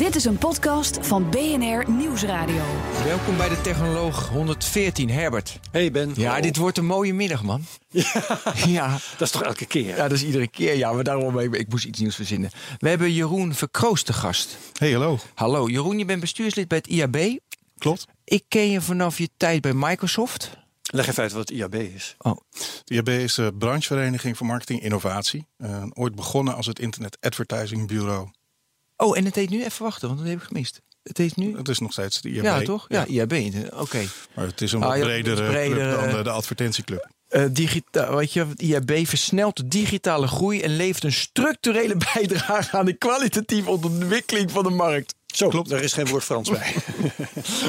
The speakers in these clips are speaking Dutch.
Dit is een podcast van BNR Nieuwsradio. Welkom bij de Technoloog 114, Herbert. Hey Ben. Ja, dit wordt een mooie middag, man. Ja, Dat is toch elke keer? ja dat is iedere keer. Ja, maar daarom ik, ik moest iets nieuws verzinnen. We hebben Jeroen Verkroost te gast. Hey, hallo. Hallo, Jeroen, je bent bestuurslid bij het IAB. Klopt. Ik ken je vanaf je tijd bij Microsoft. Leg even uit wat het IAB is. Oh, De IAB is de branchevereniging voor marketing innovatie. Eh, ooit begonnen als het Internet Advertising Bureau. Oh en het heet nu, even wachten, want dat heb ik gemist. Het heet nu... Het is nog steeds de IAB. Ja, toch? Ja, IAB. Oké. Maar het is een Ah, wat ja, bredere, breder, club dan eh, de, de advertentieclub. Eh, digita weet je, het IAB versnelt de digitale groei en levert een structurele bijdrage aan de kwalitatieve ontwikkeling van de markt. Zo, Klopt. daar is geen woord Frans bij.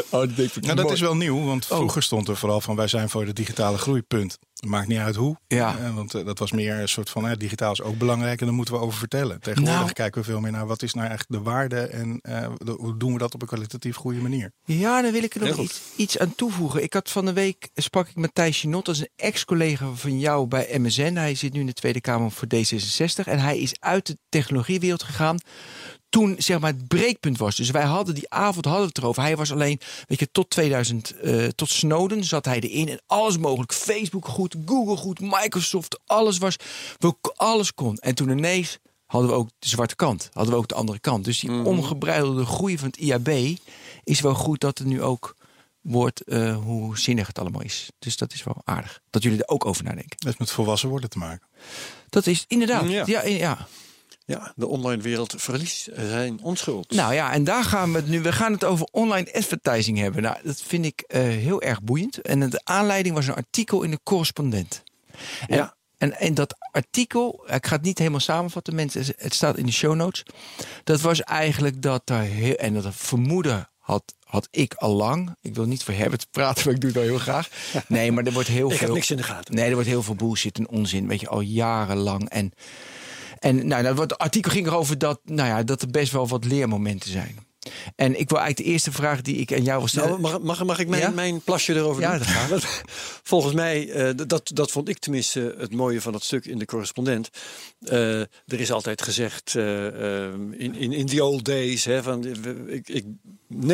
Oh, dat denk ik Nou, dat is wel nieuw, want Oh. vroeger stond er vooral van wij zijn voor de digitale groeipunt. Maakt niet uit hoe. Ja. Eh, want eh, dat was meer een soort van eh, digitaal is ook belangrijk en daar moeten we over vertellen. Tegenwoordig Nou. kijken we veel meer naar wat is nou eigenlijk de waarde en eh, de- hoe doen we dat op een kwalitatief goede manier. Ja, dan wil ik er nog iets, iets aan toevoegen. Ik had van de week sprak ik met Thijs Chinot, dat is een ex-collega van jou bij MSN. Hij zit nu in de Tweede Kamer voor D66 en hij is uit de technologiewereld gegaan toen zeg maar het breekpunt was. Dus wij hadden die avond hadden we het erover. Hij was alleen, weet je, tot 2000, eh, tot Snowden zat hij erin en alles mogelijk. Facebook goed, Google goed, Microsoft, alles was, we, alles kon. En toen ineens hadden we ook de zwarte kant, hadden we ook de andere kant. Dus die ongebreidelde groei van het IAB is wel goed dat er nu ook wordt eh, hoe zinnig het allemaal is. Dus dat is wel aardig. Dat jullie er ook over nadenken. Dat heeft met volwassen worden te maken. Dat is inderdaad. Ja. Ja. Ja, ja. Ja, de online wereld verliest zijn onschuld. Nou ja, en daar gaan we het nu. We gaan het over online advertising hebben. Nou, dat vind ik eh, heel erg boeiend. En de aanleiding was een artikel in de correspondent. En, Ja. en, en dat artikel, ik ga het niet helemaal samenvatten, mensen. Het staat in de show notes. Dat was eigenlijk dat er heel. En dat vermoeden had, had ik al lang. Ik wil niet voor Herbert praten, maar ik doe het wel heel graag. Nee, maar er wordt heel ik veel. heb niks in de gaten. Nee, er wordt heel veel bullshit en onzin, weet je, al jarenlang. En, en nou, nou, het artikel ging erover dat, nou ja, dat er best wel wat leermomenten zijn. En ik wil eigenlijk de eerste vraag die ik aan jou wil stellen. Nou, mag, mag, mag ik mijn, Ja? mijn plasje erover Ja, doen? dat gaat. Volgens mij, eh, dat, dat vond ik tenminste het mooie van dat stuk in de correspondent. Eh, er is altijd gezegd, eh, in, in, in the old days, hè, van, ik, ik, 90%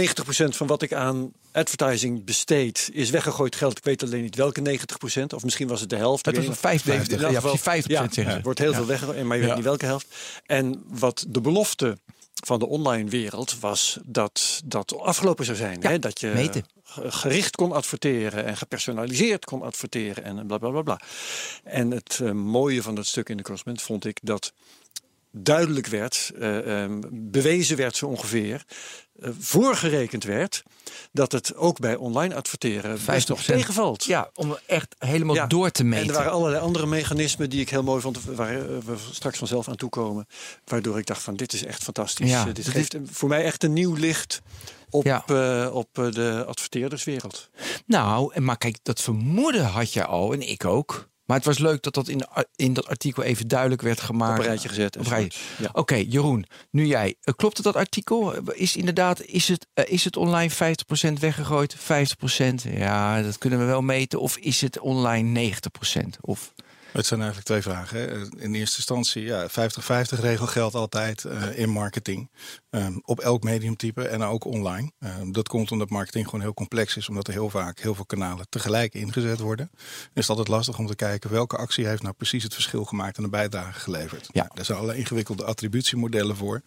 van wat ik aan advertising besteed is weggegooid geld. Ik weet alleen niet welke 90%, of misschien was het de helft. Het was weet een niet. vijf, In elk ja, geval- precies 50% ja, wordt heel Ja. veel weggegooid, maar je weet Ja. niet welke helft. En wat de belofte van de online wereld was dat dat afgelopen zou zijn. Ja, hè? Dat je meten. gericht kon adverteren en gepersonaliseerd kon adverteren en bla bla bla bla. En het eh, mooie van dat stuk in de correspondent vond ik dat duidelijk werd, eh, ehm, bewezen werd zo ongeveer, voorgerekend werd dat het ook bij online adverteren best nog 50%. tegenvalt. Ja, om echt helemaal Ja, door te meten. En er waren allerlei andere mechanismen die ik heel mooi vond, waar eh, we straks vanzelf aan toekomen. Waardoor ik dacht van dit is echt fantastisch. Ja, Eh, dit geeft voor mij echt een nieuw licht op, Ja. eh, op eh, de adverteerderswereld. Nou, maar kijk, dat vermoeden had je al en ik ook. Maar het was leuk dat dat in, in dat artikel even duidelijk werd gemaakt. Op een rijtje gezet. Ja. Oké, Jeroen, nu jij. Eh, Klopt het dat artikel? Is inderdaad, is het, eh, is het online 50% weggegooid? 50%? Ja, dat kunnen we wel meten. Of is het online 90%? Of... Het zijn eigenlijk twee vragen. Hè. In eerste instantie, ja, 50-50 regel geldt altijd eh, in marketing. Ehm, op elk mediumtype en ook online. Ehm, dat komt omdat marketing gewoon heel complex is, omdat er heel vaak heel veel kanalen tegelijk ingezet worden. Dan is het altijd lastig om te kijken welke actie heeft nou precies het verschil gemaakt en een bijdrage geleverd. Ja. Nou, daar zijn allerlei ingewikkelde attributiemodellen voor.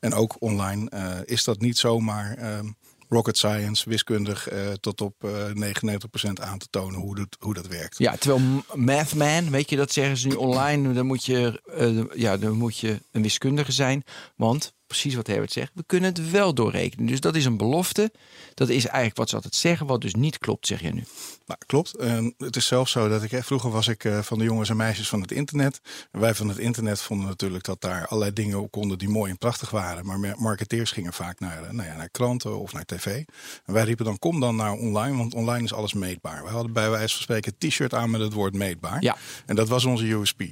En ook online eh, is dat niet zomaar. ehm, Rocket science, wiskundig eh, tot op eh 99% aan te tonen hoe dat, hoe dat werkt. Ja, terwijl Mathman, weet je, dat zeggen ze nu online. Dan moet je, eh, ja, dan moet je een wiskundige zijn. Want, precies wat Herbert zegt, we kunnen het wel doorrekenen. Dus dat is een belofte. Dat is eigenlijk wat ze altijd zeggen, wat dus niet klopt, zeg je nu. Nou, klopt. En het is zelfs zo dat ik, hè, vroeger was ik eh, van de jongens en meisjes van het internet. En wij van het internet vonden natuurlijk dat daar allerlei dingen op konden die mooi en prachtig waren. Maar marketeers gingen vaak naar, eh, nou ja, naar kranten of naar tv. En wij riepen dan kom dan naar online, want online is alles meetbaar. We hadden bij wijze van spreken een t-shirt aan met het woord meetbaar. Ja. En dat was onze USP.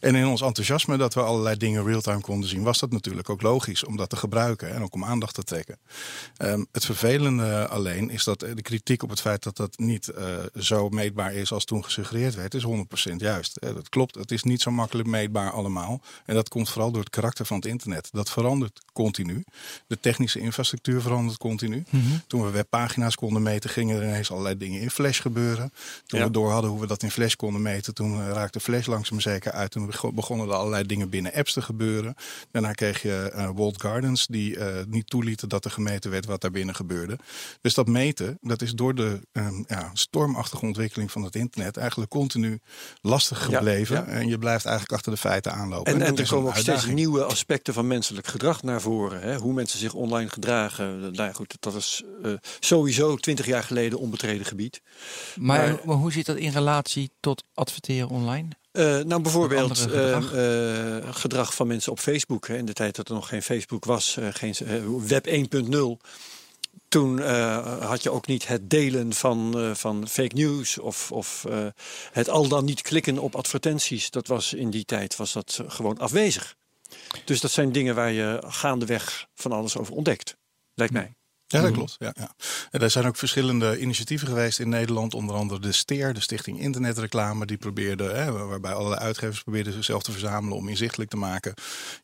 En in ons enthousiasme dat we allerlei dingen real-time konden zien, was dat natuurlijk ook logisch om dat te gebruiken en ook om aandacht te trekken. Ehm, het vervelende alleen is dat de kritiek op het feit dat dat niet uh, zo meetbaar is als toen gesuggereerd werd, is 100% juist. dat klopt, het is niet zo makkelijk meetbaar allemaal. En dat komt vooral door het karakter van het internet. Dat verandert continu. De technische infrastructuur verandert continu. Mhm. Toen we webpagina's konden meten, gingen er ineens allerlei dingen in Flash gebeuren. Toen we door hadden hoe we dat in Flash konden meten, toen raakte Flash langzaam zeker uit. Toen begonnen er allerlei dingen binnen apps te gebeuren. Daarna kreeg je uh, walled gardens die uh, niet toelieten dat er gemeten werd wat daar binnen gebeurde. Dus dat meten, dat is door de um, ja, stormachtige ontwikkeling van het internet eigenlijk continu lastig gebleven. Ja, ja. En je blijft eigenlijk achter de feiten aanlopen. En, er komen ook steeds nieuwe aspecten van menselijk gedrag naar voren. Hè? Hoe mensen zich online gedragen. Nou ja, goed, dat is uh, sowieso twintig jaar geleden onbetreden gebied. Maar, Maar- maar hoe zit dat in relatie tot adverteren online? Eh, nou, bijvoorbeeld andere eh, gedrag? eh, gedrag van mensen op Facebook. Hè, in de tijd dat er nog geen Facebook was, eh, geen web 1.0. Toen had je ook niet het delen van, van fake news of, of het al dan niet klikken op advertenties. Dat was in die tijd was dat gewoon afwezig. Dus dat zijn dingen waar je gaandeweg van alles over ontdekt, lijkt mij. Ja, dat klopt. Ja, ja. En er zijn ook verschillende initiatieven geweest in Nederland. Onder andere de STEER, de Stichting Internetreclame. Die probeerde, hè, waarbij allerlei uitgevers probeerden zichzelf te verzamelen om inzichtelijk te maken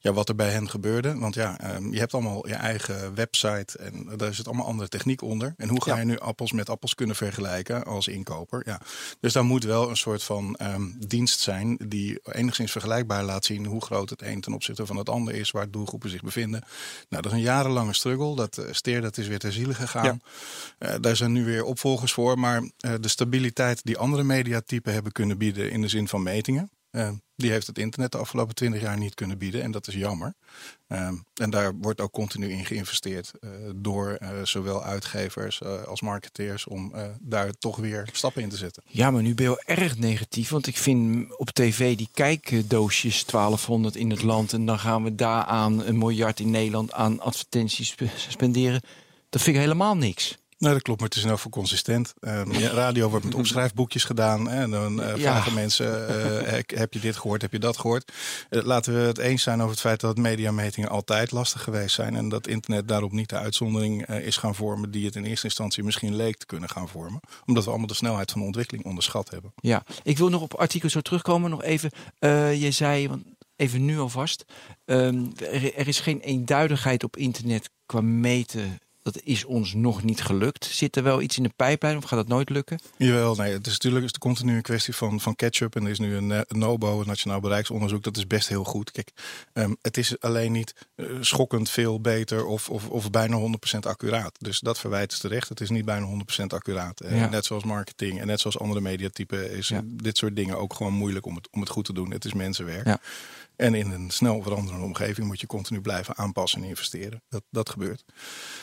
ja, wat er bij hen gebeurde. Want ja, ehm, je hebt allemaal je eigen website en daar zit allemaal andere techniek onder. En hoe ga Ja. je nu appels met appels kunnen vergelijken als inkoper? Ja. Dus daar moet wel een soort van ehm, dienst zijn die enigszins vergelijkbaar laat zien hoe groot het een ten opzichte van het ander is, waar doelgroepen zich bevinden. Nou, dat is een jarenlange struggle. Dat uh, STEER, dat is weer ter ziele gegaan. Uh, daar zijn nu weer opvolgers voor. Maar uh, de stabiliteit die andere mediatypen hebben kunnen bieden in de zin van metingen. Uh, die heeft het internet de afgelopen twintig jaar niet kunnen bieden. En dat is jammer. Uh, en daar wordt ook continu in geïnvesteerd door zowel uitgevers als marketeers om daar toch weer stappen in te zetten. Ja, maar nu ben je wel erg negatief. Want ik vind op tv die kijkdoosjes 1200 in het land. En dan gaan we daaraan een miljard in Nederland aan advertenties spenderen. Dat vind ik helemaal niks. Nee, dat klopt, maar het is in elk geval consistent. Um, ja, radio wordt met opschrijfboekjes gedaan. Hè, en dan uh, vragen ja. mensen, uh, heb je dit gehoord, heb je dat gehoord? Uh, laten we het eens zijn over het feit dat mediametingen altijd lastig geweest zijn. En dat internet daarop niet de uitzondering is gaan vormen die het in eerste instantie misschien leek te kunnen gaan vormen. Omdat we allemaal de snelheid van de ontwikkeling onderschat hebben. Ja, ik wil nog op artikel zo terugkomen. Nog even, je zei, want even nu alvast, um, er, er is geen eenduidigheid op internet qua meten dat is ons nog niet gelukt. Zit er wel iets in de pijplijn of gaat dat nooit lukken? Jawel, nee, het is natuurlijk is continu een kwestie van, van catch-up. En er is nu een, een NOBO, een Nationaal Bereiksonderzoek. Dat is best heel goed. Kijk, um, het is alleen niet uh, schokkend veel beter of, of, of bijna 100% accuraat. Dus dat verwijt is terecht. Het is niet bijna 100% accuraat. Ja. Net zoals marketing en net zoals andere mediatypen is Ja. dit soort dingen ook gewoon moeilijk om het, om het goed te doen. Het is mensenwerk. Ja. En in een snel veranderende omgeving moet je continu blijven aanpassen en investeren. Dat, dat gebeurt.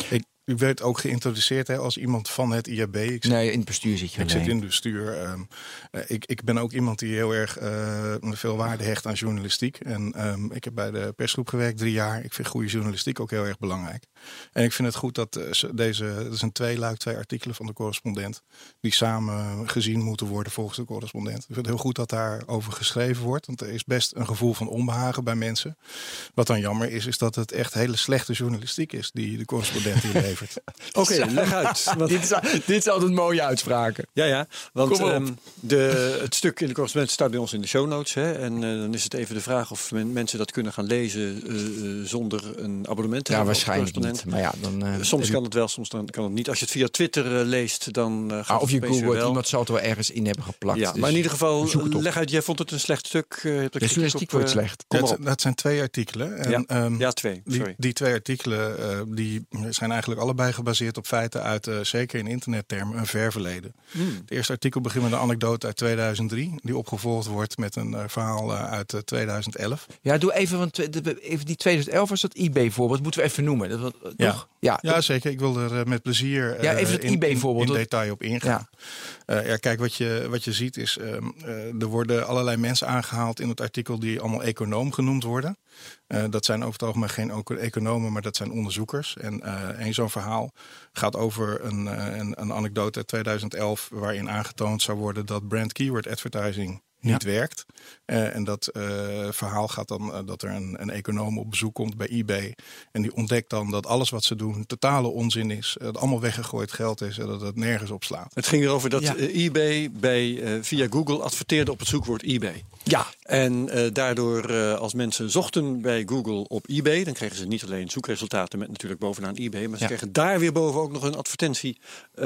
Ik, u werd ook geïntroduceerd hè, als iemand van het IAB. Ik zit, Nee, in het bestuur zit je ik zit in het bestuur. Um, uh, ik, ik ben ook iemand die heel erg uh, veel waarde hecht aan journalistiek. En um, ik heb bij de persgroep gewerkt drie jaar. Ik vind goede journalistiek ook heel erg belangrijk. En ik vind het goed dat uh, deze, dat zijn twee luik, twee artikelen van de correspondent, die samen gezien moeten worden volgens de correspondent. Ik vind het heel goed dat daarover geschreven wordt. Want er is best een gevoel van onbehagen bij mensen. Wat dan jammer is, is dat het echt hele slechte journalistiek is die de correspondent hier Oké, okay, leg uit. Want... dit, is, dit is altijd mooie uitspraken. Ja, ja. Want um, de, het stuk in de correspondent staat bij ons in de show notes. Hè, en uh, dan is het even de vraag of men, mensen dat kunnen gaan lezen uh, zonder een abonnement te Ja, hebben. waarschijnlijk niet. Maar ja, dan, uh, soms kan het wel, soms dan kan het niet. Als je het via Twitter leest, dan gaat ah, Of je googelt, wel. iemand zal het wel ergens in hebben geplakt. Ja, dus maar in ieder geval, leg uit. Jij vond het een slecht stuk. Uh, De journalistiek wordt slecht. Kom dat, dat zijn twee artikelen. En, Ja. um, Ja, twee. Die, Sorry. die twee artikelen uh, die zijn eigenlijk allebei gebaseerd op feiten uit, uh, zeker in internettermen, een ver verleden. Hmm. Het eerste artikel begint met een anekdote uit 2003, die opgevolgd wordt met een uh, verhaal uit 2011. Ja, doe even, want even die 2011 was dat eBay-voorbeeld, moeten we even noemen. Dat, ja. Toch? Ja. ja, zeker. Ik wil er met plezier ja, even het in, in, in detail op ingaan. Ja. ja, kijk, wat je, wat je ziet is, um, er worden allerlei mensen aangehaald in het artikel die allemaal econoom genoemd worden. Uh, dat zijn over het algemeen geen economen, maar dat zijn onderzoekers. En uh, een zo'n verhaal gaat over een, uh, een, een, anekdote uit 2011... waarin aangetoond zou worden dat brand keyword advertising niet werkt. Eh, en dat eh, verhaal gaat dan eh, dat er een, een econoom op bezoek komt bij eBay. En die ontdekt dan dat alles wat ze doen totale onzin is. Dat allemaal weggegooid geld is en dat het nergens op slaat. Het ging erover dat Ja. eBay bij, eh, via Google adverteerde op het zoekwoord eBay. Ja, En eh, daardoor, eh, als mensen zochten bij Google op eBay, dan kregen ze niet alleen zoekresultaten met natuurlijk bovenaan eBay, maar ze Ja. kregen daar weer boven ook nog een advertentie eh,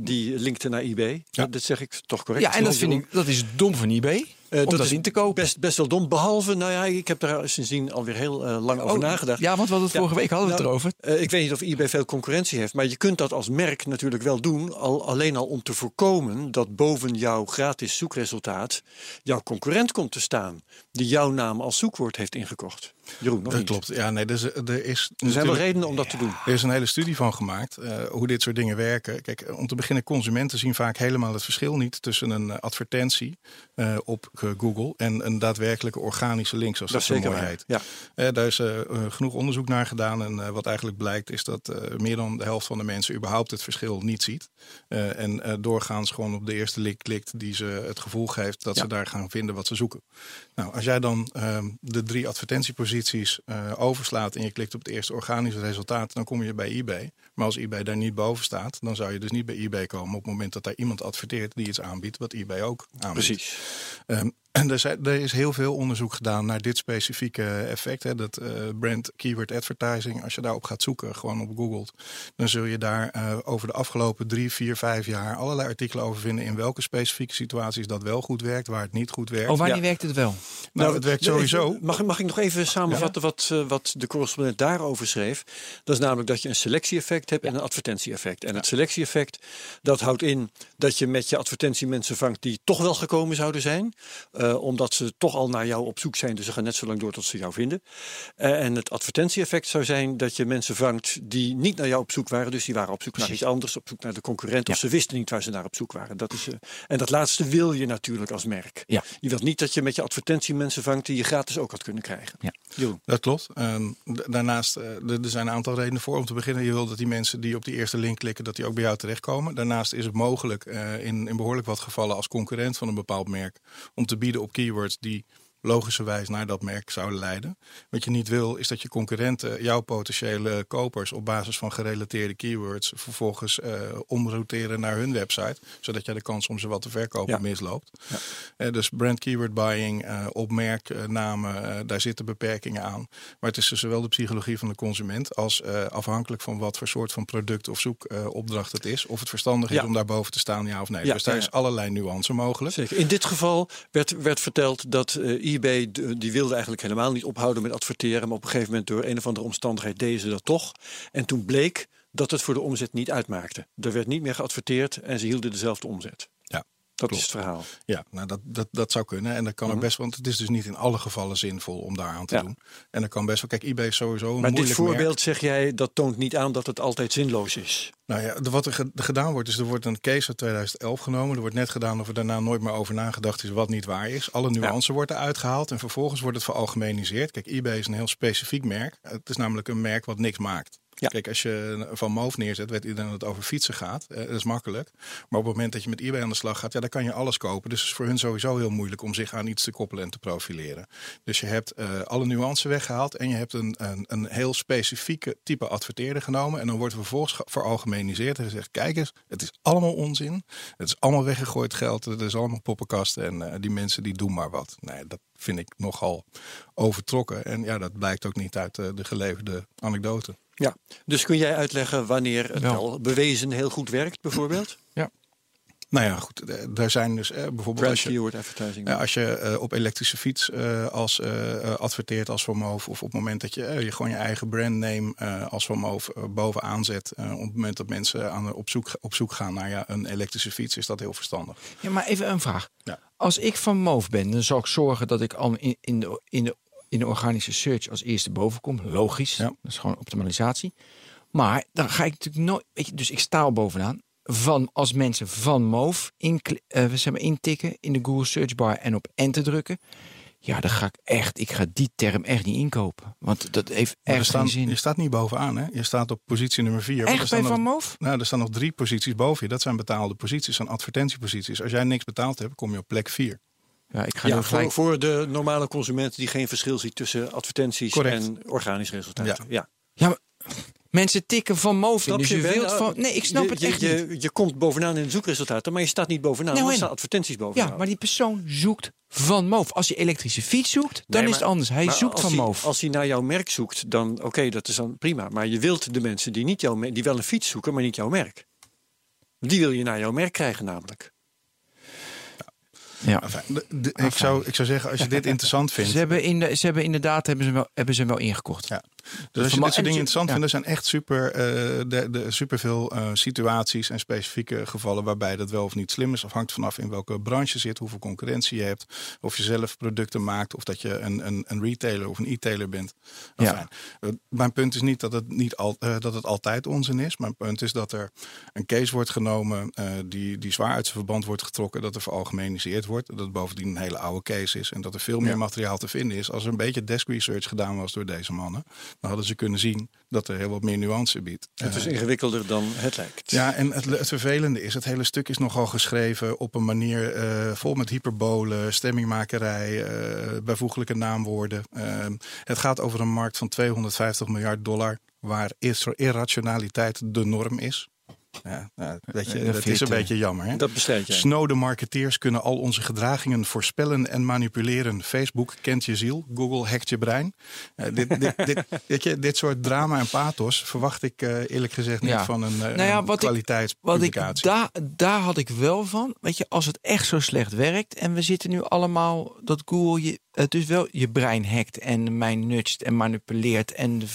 die linkte naar eBay. Ja. Dat zeg ik toch correct? ja en dat vind ik dat is dom van eBay. Eh, om dat, in te kopen. Best, best wel dom. Behalve, nou ja, ik heb daar sindsdien alweer heel eh, lang over Oh, nagedacht. Ja, want we hadden het Ja. vorige week hadden we het Nou, erover. Eh, ik weet niet of eBay veel concurrentie heeft, maar je kunt dat als merk natuurlijk wel doen. Al, alleen al om te voorkomen dat boven jouw gratis zoekresultaat jouw concurrent komt te staan. Die jouw naam als zoekwoord heeft ingekocht. Jeroen, nog Dat niet? klopt. Ja, nee, dus, er is Er zijn wel redenen om dat te doen. Er is een hele studie van gemaakt eh, hoe dit soort dingen werken. Kijk, om te beginnen, consumenten zien vaak helemaal het verschil niet tussen een eh, advertentie eh, op eh, Google en een daadwerkelijke organische link, zoals Dat dat, zeker mooi heet. Ja. Eh, daar is eh, eh, genoeg onderzoek naar gedaan. En eh, wat eigenlijk blijkt is dat eh, meer dan de helft van de mensen überhaupt het verschil niet ziet. Eh, en eh, doorgaans gewoon op de eerste link klikt die ze het gevoel geeft dat Ja. ze daar gaan vinden wat ze zoeken. Nou, als jij dan ehm, de drie advertentieposities eh, overslaat en je klikt op het eerste organische resultaat, dan kom je bij eBay. Maar als eBay daar niet boven staat, dan zou je dus niet bij eBay komen op het moment dat daar iemand adverteert die iets aanbiedt wat eBay ook aanbiedt. Precies. Ehm, en er, zijn, er is heel veel onderzoek gedaan naar dit specifieke effect. Hè, dat eh, brand keyword advertising. Als je daarop gaat zoeken, gewoon op Google, dan zul je daar eh, over de afgelopen drie, vier, vijf jaar allerlei artikelen over vinden in welke specifieke situaties dat wel goed werkt, waar het niet goed werkt. Oh, wanneer Ja. werkt het wel? nou, het werkt sowieso. Even- Mag, mag ik nog even samenvatten wat, eh, wat de correspondent daarover schreef? Dat is namelijk dat je een selectie-effect hebt en een advertentie-effect. En het selectie-effect, dat houdt in dat je met je advertentie mensen vangt die toch wel gekomen zouden zijn. Eh, omdat ze toch al naar jou op zoek zijn, dus ze gaan net zo lang door tot ze jou vinden. Eh, en het advertentie-effect zou zijn dat je mensen vangt die niet naar jou op zoek waren. Dus die waren op zoek naar iets anders, op zoek naar de concurrent. Of ze wisten niet waar ze naar op zoek waren. Dat is, eh, en dat laatste wil je natuurlijk als merk. Ja. Je wilt niet dat je met je advertentie mensen vangt die je gratis ook had kunnen krijgen. Ja. Jeroen. Dat klopt. Ehm, daarnaast, d- er zijn een aantal redenen voor. Om te beginnen, je wil dat die mensen die op die eerste link klikken, dat die ook bij jou terechtkomen. Daarnaast is het mogelijk eh, in, in behoorlijk wat gevallen als concurrent van een bepaald merk om te bieden op keywords die logischerwijs naar dat merk zouden leiden. Wat je niet wil, is dat je concurrenten, jouw potentiële kopers, op basis van gerelateerde keywords vervolgens eh omrouteren naar hun website, zodat je de kans om ze wat te verkopen Ja. misloopt. Eh, dus brand keyword buying, eh, op merknamen, daar zitten beperkingen aan. Maar het is dus zowel de psychologie van de consument als afhankelijk van wat voor soort van product of zoekopdracht het is, of het verstandig is Ja. om daarboven te staan, ja of nee. Ja, dus daar ja, is ja. allerlei nuance mogelijk. Zeker. In dit geval werd, werd verteld dat eBay, die wilde eigenlijk helemaal niet ophouden met adverteren. Maar op een gegeven moment door een of andere omstandigheid deden ze dat toch. En toen bleek dat het voor de omzet niet uitmaakte. Er werd niet meer geadverteerd en ze hielden dezelfde omzet. Ja, Dat Klopt. is het verhaal. Ja, nou dat, dat, dat zou kunnen. En dat kan Mhm. ook best, want het is dus niet in alle gevallen zinvol om daar aan te Ja. doen. En dat kan best wel. Kijk, eBay is sowieso een Maar dit moeilijk merk. voorbeeld, zeg jij, dat toont niet aan dat het altijd zinloos is. Nou ja, wat er ge- gedaan wordt, is er wordt een case uit 2011 genomen. Er wordt net gedaan of er daarna nooit meer over nagedacht is wat niet waar is. Alle nuance wordt eruit gehaald en vervolgens wordt het veralgemeniseerd. Kijk, eBay is een heel specifiek merk. Het is namelijk een merk wat niks maakt. Kijk, als je van Moof neerzet, weet iedereen dat het over fietsen gaat. Eh, dat is makkelijk. Maar op het moment dat je met eBay aan de slag gaat, ja, dan kan je alles kopen. Dus het is voor hun sowieso heel moeilijk om zich aan iets te koppelen en te profileren. Dus je hebt eh, alle nuance weggehaald en je hebt een, een, een heel specifieke type adverteerder genomen. En dan wordt vervolgens ge- veralgemeniseerd en gezegd, kijk eens, het is allemaal onzin. Het is allemaal weggegooid geld. Het is allemaal poppenkasten en eh, die mensen die doen maar wat. Nee, dat vind ik nogal overtrokken. En ja, dat blijkt ook niet uit eh, de geleverde anekdote. Ja. Dus kun jij uitleggen wanneer het Wel. wel bewezen heel goed werkt, bijvoorbeeld? Nou ja, goed. eh, Daar zijn dus eh, bijvoorbeeld als je, keyword advertising. Ja, als je eh, op elektrische fiets eh, als adverteert als Van Moof, of op het moment dat je, eh, je gewoon je eigen brandname eh, als Van Moof eh, bovenaan zet, eh, op het moment dat mensen aan, op, zoek, op zoek gaan naar ja, een elektrische fiets, is dat heel verstandig. Ja, maar even een vraag. Ja. Als ik van Moof ben, dan zal ik zorgen dat ik al in, in, de, in, de, in de organische search als eerste boven kom. Logisch. Ja. Dat is gewoon optimalisatie. Maar dan ga ik natuurlijk nooit. Weet je, dus ik sta al bovenaan. Van als mensen van Moof in, zeg maar, intikken in de Google search bar en op enter drukken. Ja, dan ga ik echt. Ik ga die term echt niet inkopen. Want dat heeft Maar er echt staan, geen zin. je staat niet bovenaan, hè? Je staat op positie nummer vier. er Echt bij Van Moof? Nou, er staan nog drie posities boven je. Dat zijn betaalde posities, zijn advertentieposities. Als jij niks betaald hebt, kom je op plek vier. Ja, ik ga Ja, nu voor, gelijk... voor de normale consument die geen verschil ziet tussen advertenties Correct. en organisch resultaat. Ja. Ja. Mensen tikken van Moof in. Snap Dus je wilt van... Nee, ik snap je, het je, echt je, niet. Je komt bovenaan in de zoekresultaten, maar je staat niet bovenaan. Nou, er staan advertenties bovenaan. Ja, maar die persoon zoekt van Moof. Als je elektrische fiets zoekt, dan Nee, is het anders. Hij zoekt van hij- Moof. Als hij naar jouw merk zoekt, dan oké, dat is dan prima. Maar je wilt de mensen die, niet jouw, die wel een fiets zoeken, maar niet jouw merk. Die wil je naar jouw merk krijgen namelijk. Ja. Enfin, de- de- ik, zou, ik zou zeggen, als je dit interessant vindt. Ze hebben, in de, ze hebben inderdaad hebben ze wel, hebben ze wel ingekocht. Ja. Dus als je dit soort dingen en- interessant ja. vindt, er zijn echt super, eh, de, de, superveel eh, situaties en specifieke gevallen waarbij dat wel of niet slim is. Afhangt vanaf in welke branche je zit, hoeveel concurrentie je hebt, of je zelf producten maakt, of dat je een, een, een retailer of een e-tailer bent. Enfin, eh, mijn punt is niet dat het, niet al, dat het altijd onzin is. Mijn punt is dat er een case wordt genomen die, die zwaar uit zijn verband wordt getrokken, dat er veralgemeniseerd wordt, dat het bovendien een hele oude case is en dat er veel meer Ja. materiaal te vinden is. Als er een beetje desk research gedaan was door deze mannen, dan hadden ze kunnen zien dat er heel wat meer nuance biedt. Het is Eh, ingewikkelder dan het lijkt. ja, en het, het vervelende is, het hele stuk is nogal geschreven op een manier eh, vol met hyperbolen, stemmingmakerij, eh, bijvoeglijke naamwoorden. Het gaat over een markt van 250 miljard dollar, waar ir- irrationaliteit de norm is. Ja, nou, je, Dat vind is je een te- beetje jammer. Hè? Dat bestaat jij. Snode marketeers kunnen al onze gedragingen voorspellen en manipuleren. Facebook kent je ziel, Google hackt je brein. Eh, dit, dit, dit, weet je, dit soort drama en pathos verwacht ik eh, eerlijk gezegd niet Ja. van een, eh, Nou ja, wat ik- Wat ik, kwaliteitspublicatie. daar, daar had ik wel van. Weet je, als het echt zo slecht werkt. En we zitten nu allemaal dat Google je, het dus wel je brein hackt. En mij nudgt en manipuleert. En, de,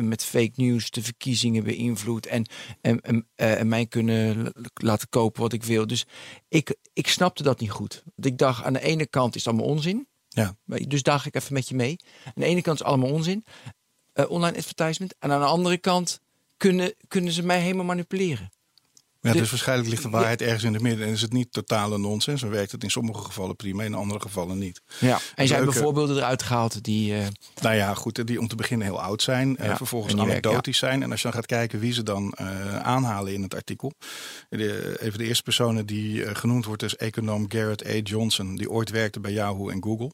met fake news de verkiezingen beïnvloedt. En, en, en, eh, en mij kunnen laten kopen wat ik wil. Dus ik, ik snapte dat niet goed. Want ik dacht, aan de ene kant is het allemaal onzin. Ja. Dus daar ga ik even met je mee. Aan de ene kant is het allemaal onzin. eh, online advertisement. En aan de andere kant kunnen, kunnen ze mij helemaal manipuleren. Ja, dus waarschijnlijk ligt de waarheid ergens in het midden. En is het niet totale nonsens. Dan werkt het in sommige gevallen prima, in andere gevallen niet. Ja, en hebben Leuke- voorbeelden eruit gehaald die. eh, Nou ja, goed, die om te beginnen heel oud zijn. eh, vervolgens en werken, anekdotisch zijn. En als je dan gaat kijken wie ze dan eh, aanhalen in het artikel. De, even de eerste personen die genoemd wordt is econoom Garrett A. Johnson. Die ooit werkte bij Yahoo en Google.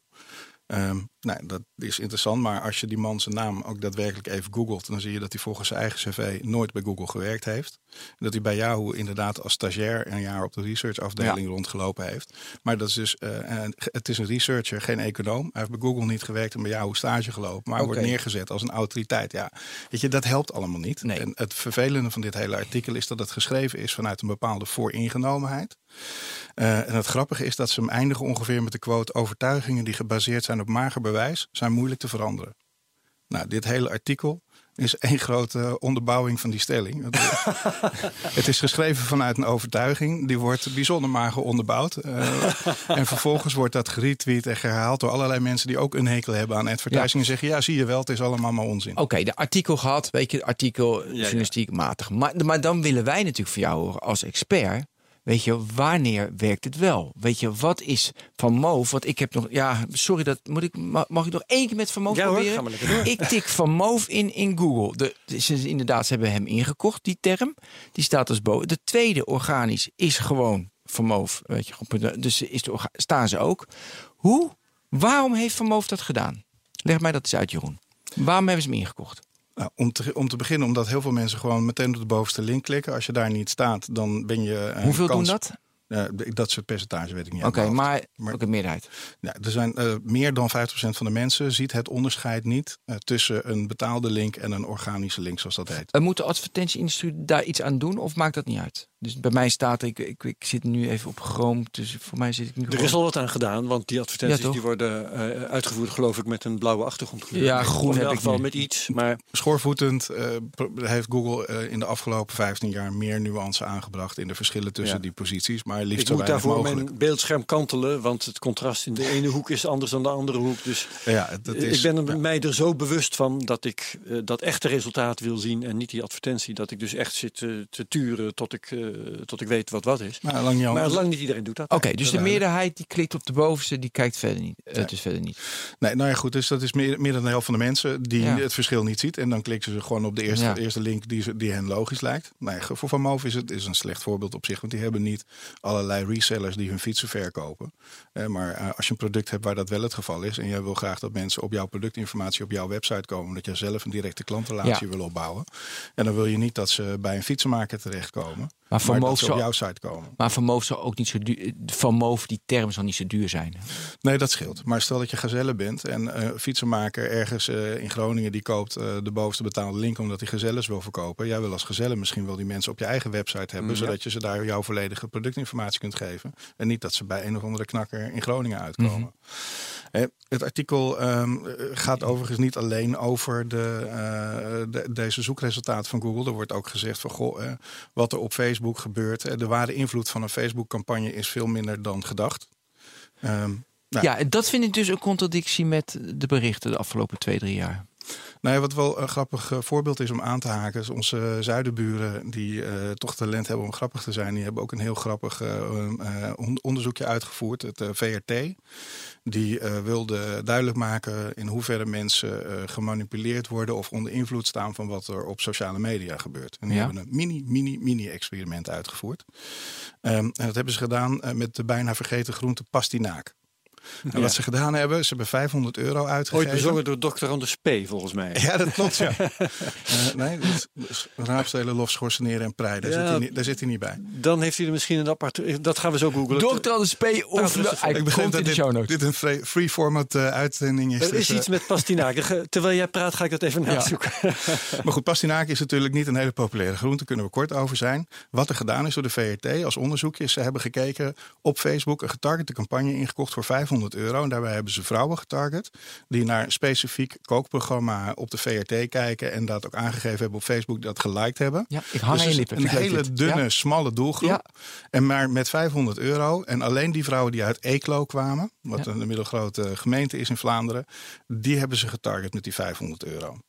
Ehm, nou, dat is interessant, maar als je die man zijn naam ook daadwerkelijk even googelt, dan zie je dat hij volgens zijn eigen cv nooit bij Google gewerkt heeft. Dat hij bij Yahoo inderdaad als stagiair een jaar op de researchafdeling rondgelopen heeft. Maar dat is dus, eh, het is een researcher, geen econoom. Hij heeft bij Google niet gewerkt en bij Yahoo stage gelopen, maar wordt neergezet als een autoriteit. Ja, weet je, dat helpt allemaal niet. Nee. En het vervelende van dit hele artikel is dat het geschreven is vanuit een bepaalde vooringenomenheid. Eh, en het grappige is dat ze hem eindigen ongeveer met de quote: overtuigingen die gebaseerd zijn op mager bewijs zijn moeilijk te veranderen. Nou, dit hele artikel is één grote onderbouwing van die stelling. Het, is geschreven vanuit een overtuiging, die wordt bijzonder mager onderbouwd. Eh, en vervolgens wordt dat geretweet en herhaald door allerlei mensen die ook een hekel hebben aan advertising. En zeggen: ja, zie je wel, het is allemaal maar onzin. Oké, de artikel gehad, weet je, artikel journalistiek matig. Maar, maar dan willen wij natuurlijk van jou horen als expert. Weet je, wanneer werkt het wel? Weet je, wat is van Moof? Want ik heb nog, ja, sorry, dat moet ik, ma- mag ik nog één keer met van Moof Ja proberen? door. Ik tik van Moof in in Google. De, de- ze, inderdaad, ze hebben hem ingekocht, die term. Die staat als boven. De tweede organisch is gewoon van Moof. Weet je, dus is de, staan ze ook. Hoe? Waarom heeft Van Moof dat gedaan? Leg mij dat eens uit, Jeroen. Waarom hebben ze hem ingekocht? Nou, om, te, om te beginnen, omdat heel veel mensen gewoon meteen op de bovenste link klikken. Als je daar niet staat, dan ben je. eh, Hoeveel kans- doen dat? Dat soort percentage weet ik niet. Oké, maar, Maar- ook een meerderheid. Ja, er zijn eh, meer dan 50% van de mensen ziet het onderscheid niet eh, tussen een betaalde link en een organische link, zoals dat heet. Moet de advertentieindustrie daar iets aan doen of maakt dat niet uit? Dus bij mij staat, ik, ik, ik zit nu even op Chrome, dus voor mij zit ik nu Er gewoon- is al wat aan gedaan, want die advertenties Ja, die worden eh, uitgevoerd, geloof ik, met een blauwe achtergrondkleur. Ja, groen Of in heb elk ik met iets. Maar Schoorvoetend eh, heeft Google eh, in de afgelopen 15 jaar meer nuance aangebracht in de verschillen tussen Ja. die posities, maar liefst ik zo moet daarvoor mogelijk. mijn beeldscherm kantelen, want het contrast in de ene hoek is anders dan de andere hoek. Dus Ja, dat is, ik ben er ja. mij er zo bewust van dat ik eh, dat echte resultaat wil zien en niet die advertentie. Dat ik dus echt zit te turen tot ik eh, tot ik weet wat wat is. Maar lang niet Maar lang niet iedereen doet dat. Oké, dus de meerderheid die klikt op de bovenste, die kijkt verder niet. Het is verder niet. Nee, nou ja, goed. Dus dat is meer, meer dan de helft van de mensen die Ja. het verschil niet ziet. En dan klikken ze gewoon op de eerste, Ja. eerste link die, ze- die hen logisch lijkt. Nee, voor Van Moof is het is een slecht voorbeeld op zich. Want die hebben niet allerlei resellers die hun fietsen verkopen. Eh, maar eh, als je een product hebt waar dat wel het geval is. En jij wil graag dat mensen op jouw productinformatie op jouw website komen. Dat je zelf een directe klantrelatie Ja. wil opbouwen. En dan wil je niet dat ze bij een fietsenmaker terechtkomen. Maar Van Moof ze op zou, jouw site komen. maar Van Moof zal ook niet zo duur. Van Moof, die term zal niet zo duur zijn. Nee, dat scheelt. Maar stel dat je gazelle bent en een fietsenmaker ergens eh, in Groningen die koopt eh, de bovenste betaalde link omdat hij gezelles wil verkopen. Jij wil als gezelle misschien wel die mensen op je eigen website hebben, zodat je ze daar jouw volledige productinformatie kunt geven. En niet dat ze bij een of andere knakker in Groningen uitkomen. Eh, Het artikel ehm, eh, gaat overigens niet alleen over eh, de- deze zoekresultaten van Google. Er wordt ook gezegd van goh, eh, wat er op Facebook gebeurt. eh, de ware invloed van een Facebook-campagne is veel minder dan gedacht. Ehm, nou, Ja, dat vind ik dus een contradictie met de berichten de afgelopen twee, drie jaar. Nou ja, wat wel een grappig eh, voorbeeld is om aan te haken, is onze zuidenburen die eh, toch talent hebben om grappig te zijn. Die hebben ook een heel grappig eh, on- onderzoekje uitgevoerd, het VRT. Die wilde duidelijk maken in hoeverre mensen gemanipuleerd worden of onder invloed staan van wat er op sociale media gebeurt. En die Ja. hebben een mini, mini, mini experiment uitgevoerd. Ehm, en dat hebben ze gedaan met de bijna vergeten groente pastinaak. En wat ze gedaan hebben, ze hebben 500 euro Ooit uitgegeven. bezongen door Dr. Anders P. volgens mij. Ja, dat klopt, ja. Eh, nee, dat is- raapstelen, lof, schorseneren en prei. Daar, Ja. zit hij niet, daar zit hij niet bij. Dan heeft hij er misschien een apart... Dat gaan we zo googlen. Dokter Anders P. of Ik begrijp dat de show dit, notes. dit een free, free format eh, uitzending is. Er dus, is eh, iets met pastinaak. Terwijl jij praat, ga ik dat even nazoeken. Maar goed, pastinaak is natuurlijk niet een hele populaire groente. Daar kunnen we kort over zijn. Wat er gedaan is door de VRT als onderzoekje... is ze hebben gekeken op Facebook... een getargete campagne ingekocht voor 500 euro. En daarbij hebben ze vrouwen getarget... die naar een specifiek kookprogramma op de VRT kijken... en dat ook aangegeven hebben op Facebook dat geliked hebben. Ja, ik hang Dus aan lippen. Een hele dit. dunne, Ja. smalle doelgroep. Ja. En maar met 500 euro. En alleen die vrouwen die uit Eeklo kwamen, wat een middelgrote gemeente is in Vlaanderen, die hebben ze getarget met die 500 euro.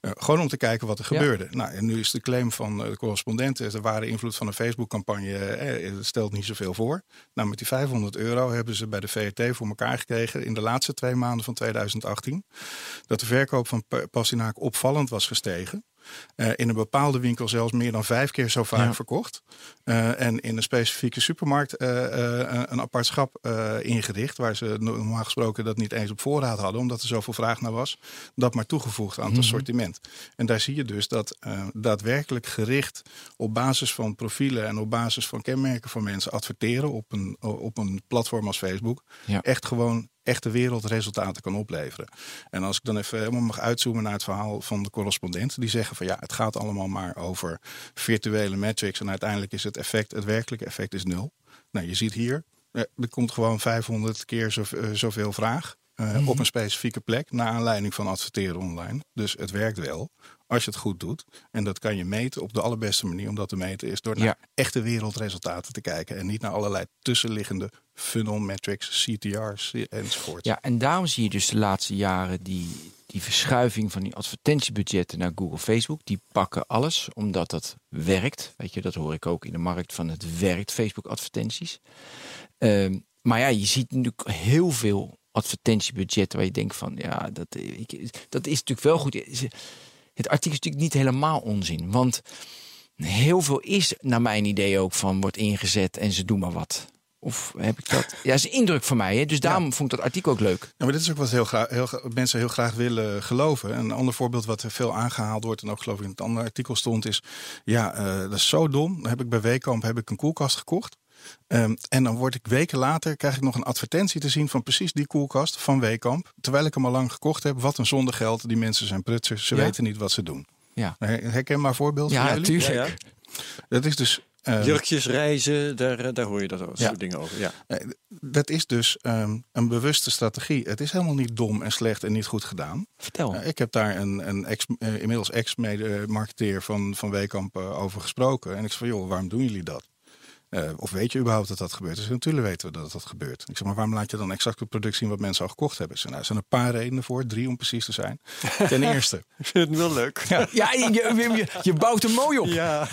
Eh, gewoon om te kijken wat er Ja. gebeurde. Nou, en nu is de claim van eh, de correspondenten, de ware invloed van een Facebook-campagne eh, stelt niet zoveel voor. Nou, met die 500 euro hebben ze bij de VRT voor elkaar gekregen in de laatste twee maanden van 2018 dat de verkoop van pa- pastinaak opvallend was gestegen. Eh, in een bepaalde winkel zelfs meer dan vijf keer zo vaak Ja. verkocht. Eh, en in een specifieke supermarkt eh, een apart schap ingericht. Waar ze normaal gesproken dat niet eens op voorraad hadden. Omdat er zoveel vraag naar was. Dat maar toegevoegd aan het assortiment. En daar zie je dus dat daadwerkelijk gericht op basis van profielen. En op basis van kenmerken van mensen adverteren op een, op een platform als Facebook. Ja. Echt gewoon echte wereldresultaten kan opleveren. En als ik dan even helemaal mag uitzoomen naar het verhaal van de correspondent, die zeggen van ja, het gaat allemaal maar over virtuele metrics en uiteindelijk is het effect, het werkelijke effect is nul. Nou, je ziet hier, eh, er komt gewoon 500 keer zo, eh, zoveel vraag eh, op een specifieke plek naar aanleiding van adverteren online. Dus het werkt wel als je het goed doet. En dat kan je meten op de allerbeste manier om dat te meten is door naar Ja. echte wereldresultaten te kijken en niet naar allerlei tussenliggende funnel metrics, CTR's enzovoort. Ja, en daarom zie je dus de laatste jaren die, die verschuiving van die advertentiebudgetten naar Google, Facebook. Die pakken alles omdat dat werkt. Weet je, dat hoor ik ook in de markt van het werkt, Facebook advertenties. Ehm, maar ja, je ziet natuurlijk heel veel advertentiebudgetten waar je denkt van ja, dat, dat is natuurlijk wel goed. Het artikel is natuurlijk niet helemaal onzin. Want heel veel is naar mijn idee ook van wordt ingezet en ze doen maar wat. Of heb ik dat? Ja, dat is een indruk van mij. Hè? Dus daarom vond ik dat artikel ook leuk. Ja, maar dit is ook wat heel graag, heel, mensen heel graag willen geloven. Een ander voorbeeld wat er veel aangehaald wordt... en ook geloof ik in het andere artikel stond is... ja, eh, dat is zo dom. Dan heb ik bij Weekamp heb ik een koelkast gekocht. Ehm, en dan word ik weken later... krijg ik nog een advertentie te zien van precies die koelkast van Weekamp. Terwijl ik hem al lang gekocht heb. Wat een zonde geld. Die mensen zijn prutsers. Ze Ja. weten niet wat ze doen. Ja, Her- Herkenbaar voorbeeld ja van jullie? natuurlijk. Ja, Dat is dus... eh, Jurkjes, reizen, daar, eh, daar hoor je dat Ja. soort dingen over. Ja. Eh, Dat is dus ehm, een bewuste strategie. Het is helemaal niet dom en slecht en niet goed gedaan. Vertel. Ja, ik heb daar een, een ex, eh, inmiddels ex-marketeer van, van Weekamp eh, over gesproken. En ik zei van, joh, waarom doen jullie dat? Eh, of weet je überhaupt dat dat gebeurt? Dus natuurlijk weten we dat dat gebeurt. Ik zeg maar, waarom laat je dan exact het product zien wat mensen al gekocht hebben? Nou, er zijn een paar redenen voor, drie om precies te zijn. Ten eerste. Ik vind het wel leuk. Ja, je, je, je bouwt er mooi op. Ja.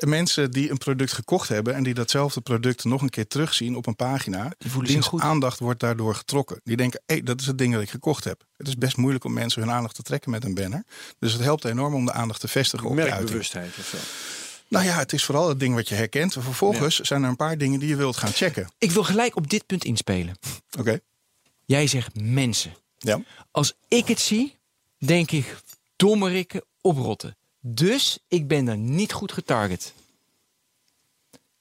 mensen die een product gekocht hebben en die datzelfde product nog een keer terugzien op een pagina, diens goed. aandacht wordt daardoor getrokken. Die denken, hé, dat is het ding dat ik gekocht heb. Het is best moeilijk om mensen hun aandacht te trekken met een banner. Dus het helpt enorm om de aandacht te vestigen op. Merkbewustheid of zo. Nou ja, het is vooral het ding wat je herkent. Vervolgens zijn er een paar dingen die je wilt gaan checken. Ik wil gelijk op dit punt inspelen. Oké. Jij zegt mensen. Ja. Als ik het zie, denk ik dommerikken oprotten. Dus ik ben er niet goed getarget.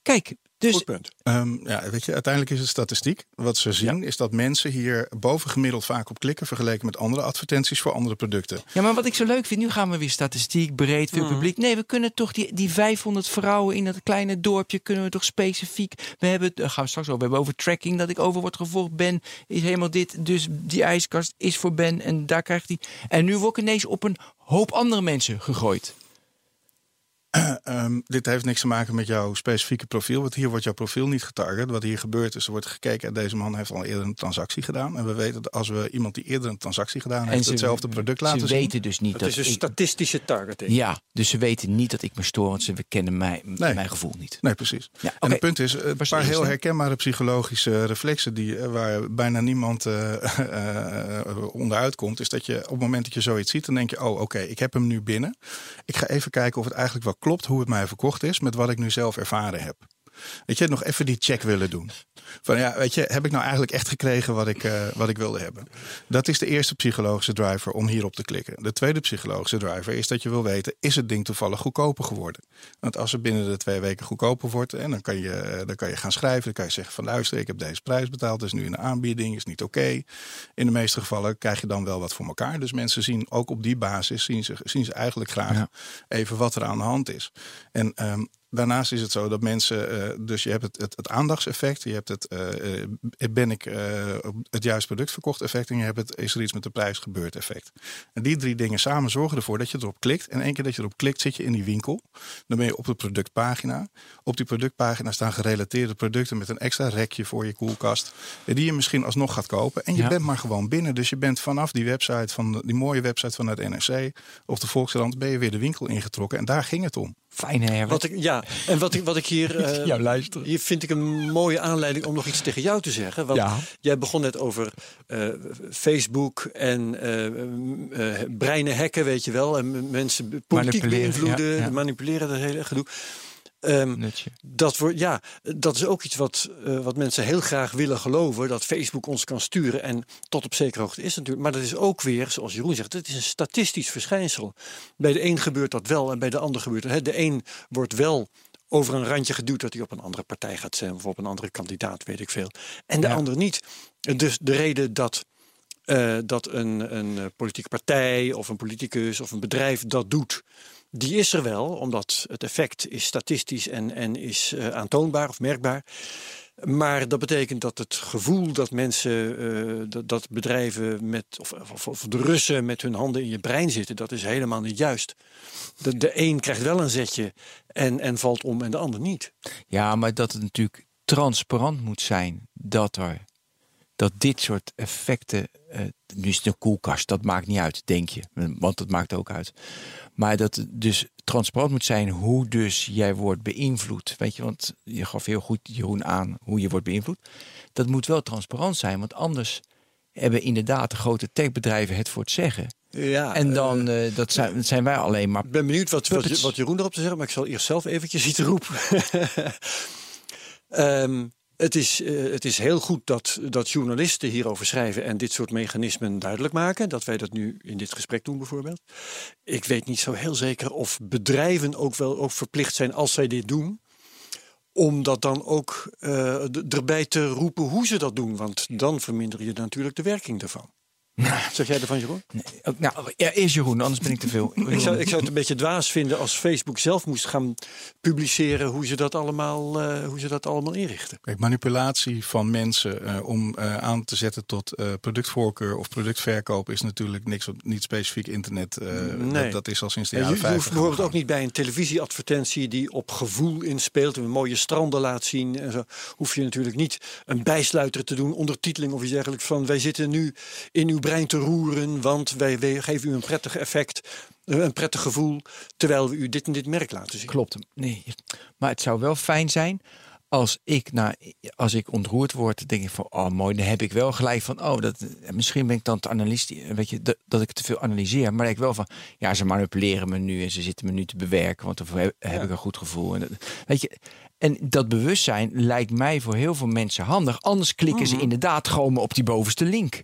Kijk, dus Goed punt. Ehm, ja, weet je, uiteindelijk is het statistiek. Wat ze zien is dat mensen hier bovengemiddeld vaak op klikken vergeleken met andere advertenties voor andere producten. Ja, maar wat ik zo leuk vind, nu gaan we weer statistiek, breed, veel publiek. Nee, we kunnen toch die, die 500 vrouwen in dat kleine dorpje, kunnen we toch specifiek. We hebben, gaan we straks over, we hebben over tracking, dat ik over word gevolgd. Ben is helemaal dit, dus die ijskast is voor Ben en daar krijgt hij. En nu word ik ineens op een hoop andere mensen gegooid. Ehm, dit heeft niks te maken met jouw specifieke profiel. Want hier wordt jouw profiel niet getarget. Wat hier gebeurt is, er wordt gekeken. Deze man heeft al eerder een transactie gedaan. En we weten dat als we iemand die eerder een transactie gedaan heeft, ze- hetzelfde product laten Ze zien. weten dus niet Het dat is een ik- statistische targeting. Ja, dus ze weten niet dat ik me stoor, want ze kennen mij, Nee. mijn gevoel niet. Nee, precies. Ja, En het punt is, een Was de paar heel herkenbare psychologische reflexen die, eh, waar bijna niemand eh, eh, eh, onderuit komt, is dat je op het moment dat je zoiets ziet, dan denk je, oh oké, ik heb hem nu binnen. Ik ga even kijken of het eigenlijk wel klopt hoe het mij verkocht is met wat ik nu zelf ervaren heb. Weet je, nog even die check willen doen. Van ja, weet je, heb ik nou eigenlijk echt gekregen wat ik, eh, wat ik wilde hebben? Dat is de eerste psychologische driver om hierop te klikken. De tweede psychologische driver is dat je wil weten, is het ding toevallig goedkoper geworden? Want als het binnen de twee weken goedkoper wordt, en dan, kan je, dan kan je gaan schrijven. Dan kan je zeggen van luister, ik heb deze prijs betaald, is nu in de aanbieding, is niet oké. In de meeste gevallen krijg je dan wel wat voor elkaar. Dus mensen zien ook op die basis, zien ze, zien ze eigenlijk graag Ja. even wat er aan de hand is. En ehm, daarnaast is het zo dat mensen, eh, dus je hebt het, het, het aandachtseffect, je hebt het, eh, eh, ben ik het juiste product verkocht effect en je hebt het, is er iets met de prijs gebeurd effect. En die drie dingen samen zorgen ervoor dat je erop klikt. En één keer dat je erop klikt, zit je in die winkel. Dan ben je op de productpagina. Op die productpagina staan gerelateerde producten met een extra rekje voor je koelkast. Die je misschien alsnog gaat kopen. En je Ja. bent maar gewoon binnen. Dus je bent vanaf die website, van die mooie website van het NRC of de Volkskrant, ben je weer de winkel ingetrokken. En daar ging het om. Fijne Herbert. Wat ik, ja, en wat ik, wat ik hier. eh, Ja, luisteren. Hier vind ik een mooie aanleiding om nog iets tegen jou te zeggen. Want Ja. jij begon net over eh, Facebook en eh, eh, breinen hacken, weet je wel. En mensen politiek Manipuleren, beïnvloeden, ja, ja. manipuleren, dat hele gedoe. Ehm, dat, wordt, ja, dat is ook iets wat, eh, wat mensen heel graag willen geloven. Dat Facebook ons kan sturen. En tot op zekere hoogte is het natuurlijk. Maar dat is ook weer, zoals Jeroen zegt, het is een statistisch verschijnsel. Bij de een gebeurt dat wel en bij de ander gebeurt het. hè. De een wordt wel over een randje geduwd dat hij op een andere partij gaat stemmen. Of op een andere kandidaat, weet ik veel. En de Ja. ander niet. Dus de reden dat, eh, dat een, een eh, politieke partij of een politicus of een bedrijf dat doet die is er wel, omdat het effect is statistisch en, en is eh, aantoonbaar of merkbaar. Maar dat betekent dat het gevoel dat mensen, eh, dat, dat bedrijven met, of, of, de Russen met hun handen in je brein zitten, dat is helemaal niet juist. De, de een krijgt wel een zetje en, en valt om en de ander niet. Ja, maar dat het natuurlijk transparant moet zijn dat er dat dit soort effecten, eh, nu is het een koelkast, dat maakt niet uit, denk je, want dat maakt ook uit. Maar dat het dus transparant moet zijn hoe dus jij wordt beïnvloed. Weet je, want je gaf heel goed Jeroen aan hoe je wordt beïnvloed. Dat moet wel transparant zijn, want anders hebben inderdaad de grote techbedrijven het voor het zeggen. Ja, En dan eh, dat zijn, zijn wij alleen maar Ik ben benieuwd wat, wat, wat Jeroen erop te zeggen, maar ik zal eerst zelf eventjes iets roepen. Ehm, het, is, eh, het is heel goed dat, dat journalisten hierover schrijven en dit soort mechanismen duidelijk maken. Dat wij dat nu in dit gesprek doen bijvoorbeeld. Ik weet niet zo heel zeker of bedrijven ook wel ook verplicht zijn als zij dit doen. Om dat dan ook eh, erbij te roepen hoe ze dat doen. Want dan verminder je natuurlijk de werking ervan. Zeg jij ervan, Jeroen? Ook- Nou, ja, eerst Jeroen, anders ben ik te veel. Ik zou, ik zou het een beetje dwaas vinden als Facebook zelf moest gaan publiceren hoe ze dat allemaal, eh, hoe ze dat allemaal inrichten. Kijk, manipulatie van mensen eh, om eh, aan te zetten tot eh, productvoorkeur of productverkoop is natuurlijk niks wat niet specifiek internet. eh, Nee. dat, dat is al sinds de En je, jaren je hoeft 50. bijvoorbeeld ook niet bij een televisieadvertentie die op gevoel inspeelt, een mooie stranden laat zien en zo, hoef je natuurlijk niet een bijsluiter te doen, ondertiteling of iets dergelijks van wij zitten nu in uw brein te roeren, want wij, wij geven u een prettig effect, eh, een prettig gevoel, terwijl we u dit en dit merk laten zien. Klopt. Nee. Maar het zou wel fijn zijn als ik, nou, als ik ontroerd word, denk ik van, oh mooi, dan heb ik wel gelijk van, oh, dat, misschien ben ik dan te analist, weet je, dat, dat ik te veel analyseer. Maar ik wel van, ja, ze manipuleren me nu en ze zitten me nu te bewerken, want dan heb, heb ik een goed gevoel. En dat, weet je, en dat bewustzijn lijkt mij voor heel veel mensen handig. Anders klikken ze inderdaad gewoon op die bovenste link.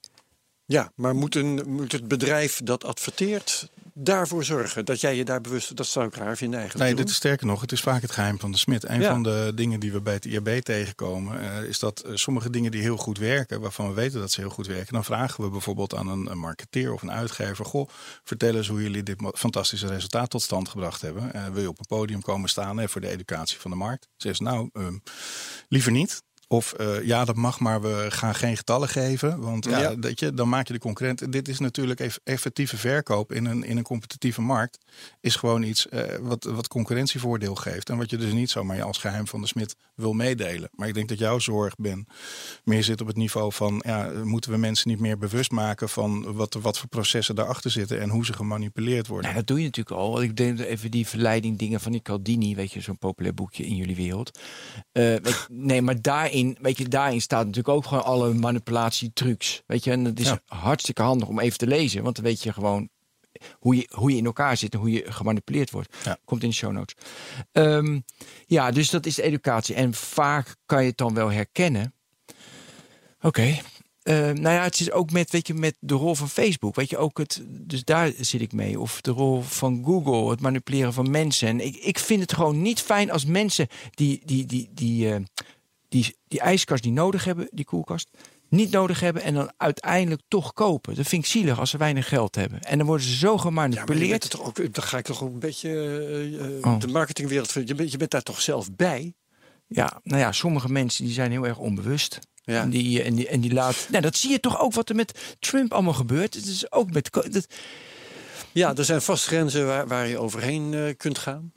Ja, maar moet, een, moet het bedrijf dat adverteert daarvoor zorgen dat jij je daar bewust, dat zou ik raar vinden eigenlijk. Nee, dit is sterker nog. Het is vaak het geheim van de smid. Een Ja. van de dingen die we bij het IRB tegenkomen, eh, is dat eh, sommige dingen die heel goed werken, waarvan we weten dat ze heel goed werken, dan vragen we bijvoorbeeld aan een, een marketeer of een uitgever: Goh, vertel eens hoe jullie dit fantastische resultaat tot stand gebracht hebben. Eh, wil je op een podium komen staan hè, voor de educatie van de markt? Ze nou, ehm, liever niet. Of eh, ja, dat mag, maar we gaan geen getallen geven. Want ja, Ja. Dat je, dan maak je de concurrent. Dit is natuurlijk eff- effectieve verkoop in een, in een competitieve markt. Is gewoon iets eh, wat, wat concurrentievoordeel geeft. En wat je dus niet zomaar als geheim van de smid wil meedelen. Maar ik denk dat jouw zorg, Ben, meer zit op het niveau van... Ja, moeten we mensen niet meer bewust maken van wat, wat voor processen daarachter zitten... en hoe ze gemanipuleerd worden. Nou, dat doe je natuurlijk al. Ik denk even die verleiding dingen van die Caldini, weet je, zo'n populair boekje in jullie wereld. Eh, weet nee, maar daarin, weet je, daarin staat natuurlijk ook gewoon alle manipulatietrucs. Weet je, en het is Ja. hartstikke handig om even te lezen, want dan weet je gewoon hoe je, hoe je in elkaar zit en hoe je gemanipuleerd wordt. Ja. Komt in de show notes. Ehm, ja, dus dat is de educatie. En vaak kan je het dan wel herkennen. Oké. Eh, nou ja, het is ook met, weet je, met de rol van Facebook. Weet je, ook het, dus daar zit ik mee. Of de rol van Google, het manipuleren van mensen. En ik, ik vind het gewoon niet fijn als mensen die, die, die, die, eh, die, die ijskast die nodig hebben, die koelkast, niet nodig hebben en dan uiteindelijk toch kopen. Dat vind ik zielig als ze weinig geld hebben. En dan worden ze zo Ja, gemanipuleerd. er toch ook, dan ga ik toch ook een beetje eh, eh, Oh. de marketingwereld. Je bent, je bent daar toch zelf bij? Ja, nou ja, sommige mensen die zijn heel erg onbewust. Ja. En, die, en, die, en die laat. Nou, dat zie je toch ook wat er met Trump allemaal gebeurt. Het is ook met. Dat, Ja, er zijn vast grenzen waar, waar je overheen eh, kunt gaan.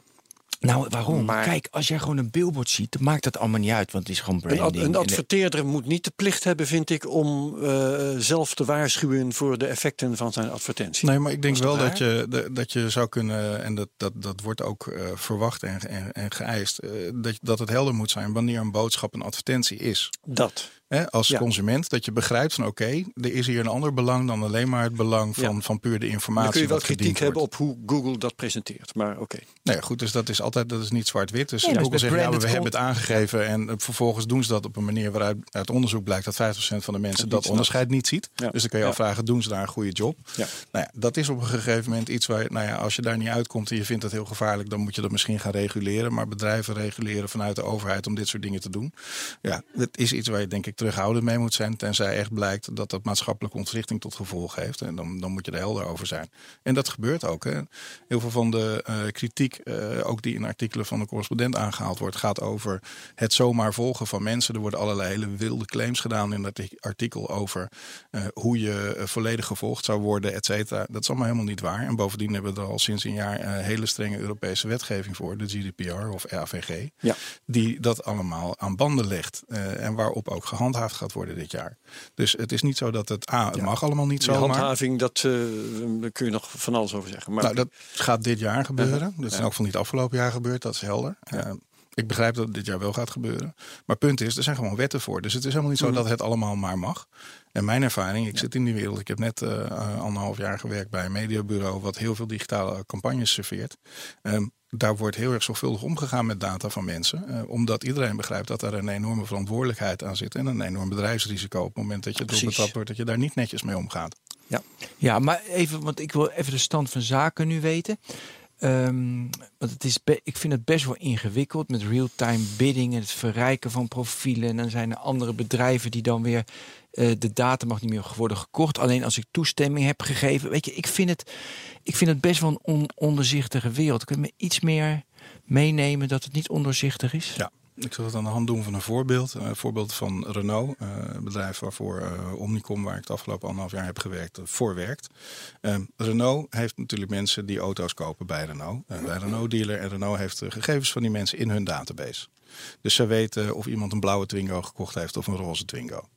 Nou, waarom? Maar- Kijk, als jij gewoon een billboard ziet, dan maakt dat allemaal niet uit, want het is gewoon Een, ad- branding. een En- adverteerder moet niet de plicht hebben, vind ik, om eh, zelf te waarschuwen voor de effecten van zijn advertentie. Nee, maar ik denk dat wel dat je, dat je zou kunnen, en dat, dat, dat wordt ook eh, verwacht en, en, en geëist, eh, dat, dat het helder moet zijn wanneer een boodschap een advertentie is. Dat. Hè, als Ja. consument, dat je begrijpt van oké, er is hier een ander belang dan alleen maar het belang van, Ja. van puur de informatie. Dan kun je wel kritiek hebben op hoe Google dat presenteert. Maar oké. Nee, goed, dus dat is altijd dat is niet zwart-wit. Dus Nee, dat is Google zegt, ja, we hebben het aangegeven en eh, vervolgens doen ze dat op een manier waaruit uit onderzoek blijkt dat 50% van de mensen dat onderscheid niet ziet. Ja. Dus dan kan je Ja. afvragen, doen ze daar een goede job? Ja. Nou ja, dat is op een gegeven moment iets waar, nou ja, als je daar niet uitkomt en je vindt dat heel gevaarlijk, dan moet je dat misschien gaan reguleren. Maar bedrijven reguleren vanuit de overheid om dit soort dingen te doen. Ja, het is iets waar je denk ik terughoudend mee moet zijn, tenzij echt blijkt dat dat maatschappelijke ontwrichting tot gevolg heeft. En dan, dan moet je er helder over zijn. En dat gebeurt ook. Hè. Heel veel van de eh, kritiek, eh, ook die in artikelen van de correspondent aangehaald wordt, gaat over het zomaar volgen van mensen. Er worden allerlei hele wilde claims gedaan in dat artikel over eh, hoe je volledig gevolgd zou worden, et cetera. Dat is allemaal helemaal niet waar. En bovendien hebben we er al sinds een jaar hele strenge Europese wetgeving voor, de GDPR of AVG, Ja. die dat allemaal aan banden legt. en waarop ook gehandhaafd gaat worden dit jaar. Dus het is niet zo dat het A, het mag allemaal niet zomaar. handhaving, dat, eh, kun je nog van alles over zeggen. Maar Nou, dat gaat dit jaar gebeuren. Dat is in elk geval niet afgelopen jaar gebeurd, dat is helder. Eh, ik begrijp dat het dit jaar wel gaat gebeuren. Maar punt is, er zijn gewoon wetten voor. Dus het is helemaal niet zo Mhm. dat het allemaal maar mag. En mijn ervaring, ik zit in die wereld. Ik heb net eh, eh, anderhalf jaar gewerkt bij een mediabureau... wat heel veel digitale campagnes serveert. Ehm, daar wordt heel erg zorgvuldig omgegaan met data van mensen. eh, omdat iedereen begrijpt dat er een enorme verantwoordelijkheid aan zit. En een enorm bedrijfsrisico op het moment dat je betrapt wordt... dat je daar niet netjes mee omgaat. Ja, maar even, want ik wil even de stand van zaken nu weten. ehm, want het is ik vind het best wel ingewikkeld met real-time bidding en het verrijken van profielen. En dan zijn er andere bedrijven die dan weer eh, de data mag niet meer worden gekocht. Alleen als ik toestemming heb gegeven. Weet je, ik vind het, ik vind het best wel een on- wereld. Kun je me iets meer meenemen dat het niet ondoorzichtig is? Ja. Ik zal het aan de hand doen van een voorbeeld. Een voorbeeld van Renault, eh, een bedrijf waarvoor eh, Omnicom, waar ik het afgelopen anderhalf jaar heb gewerkt, voor werkt. Eh, Renault heeft natuurlijk mensen die auto's kopen bij Renault, bij Renault dealer. En Renault heeft de gegevens van die mensen in hun database. Dus ze weten of iemand een blauwe Twingo gekocht heeft of een roze Twingo.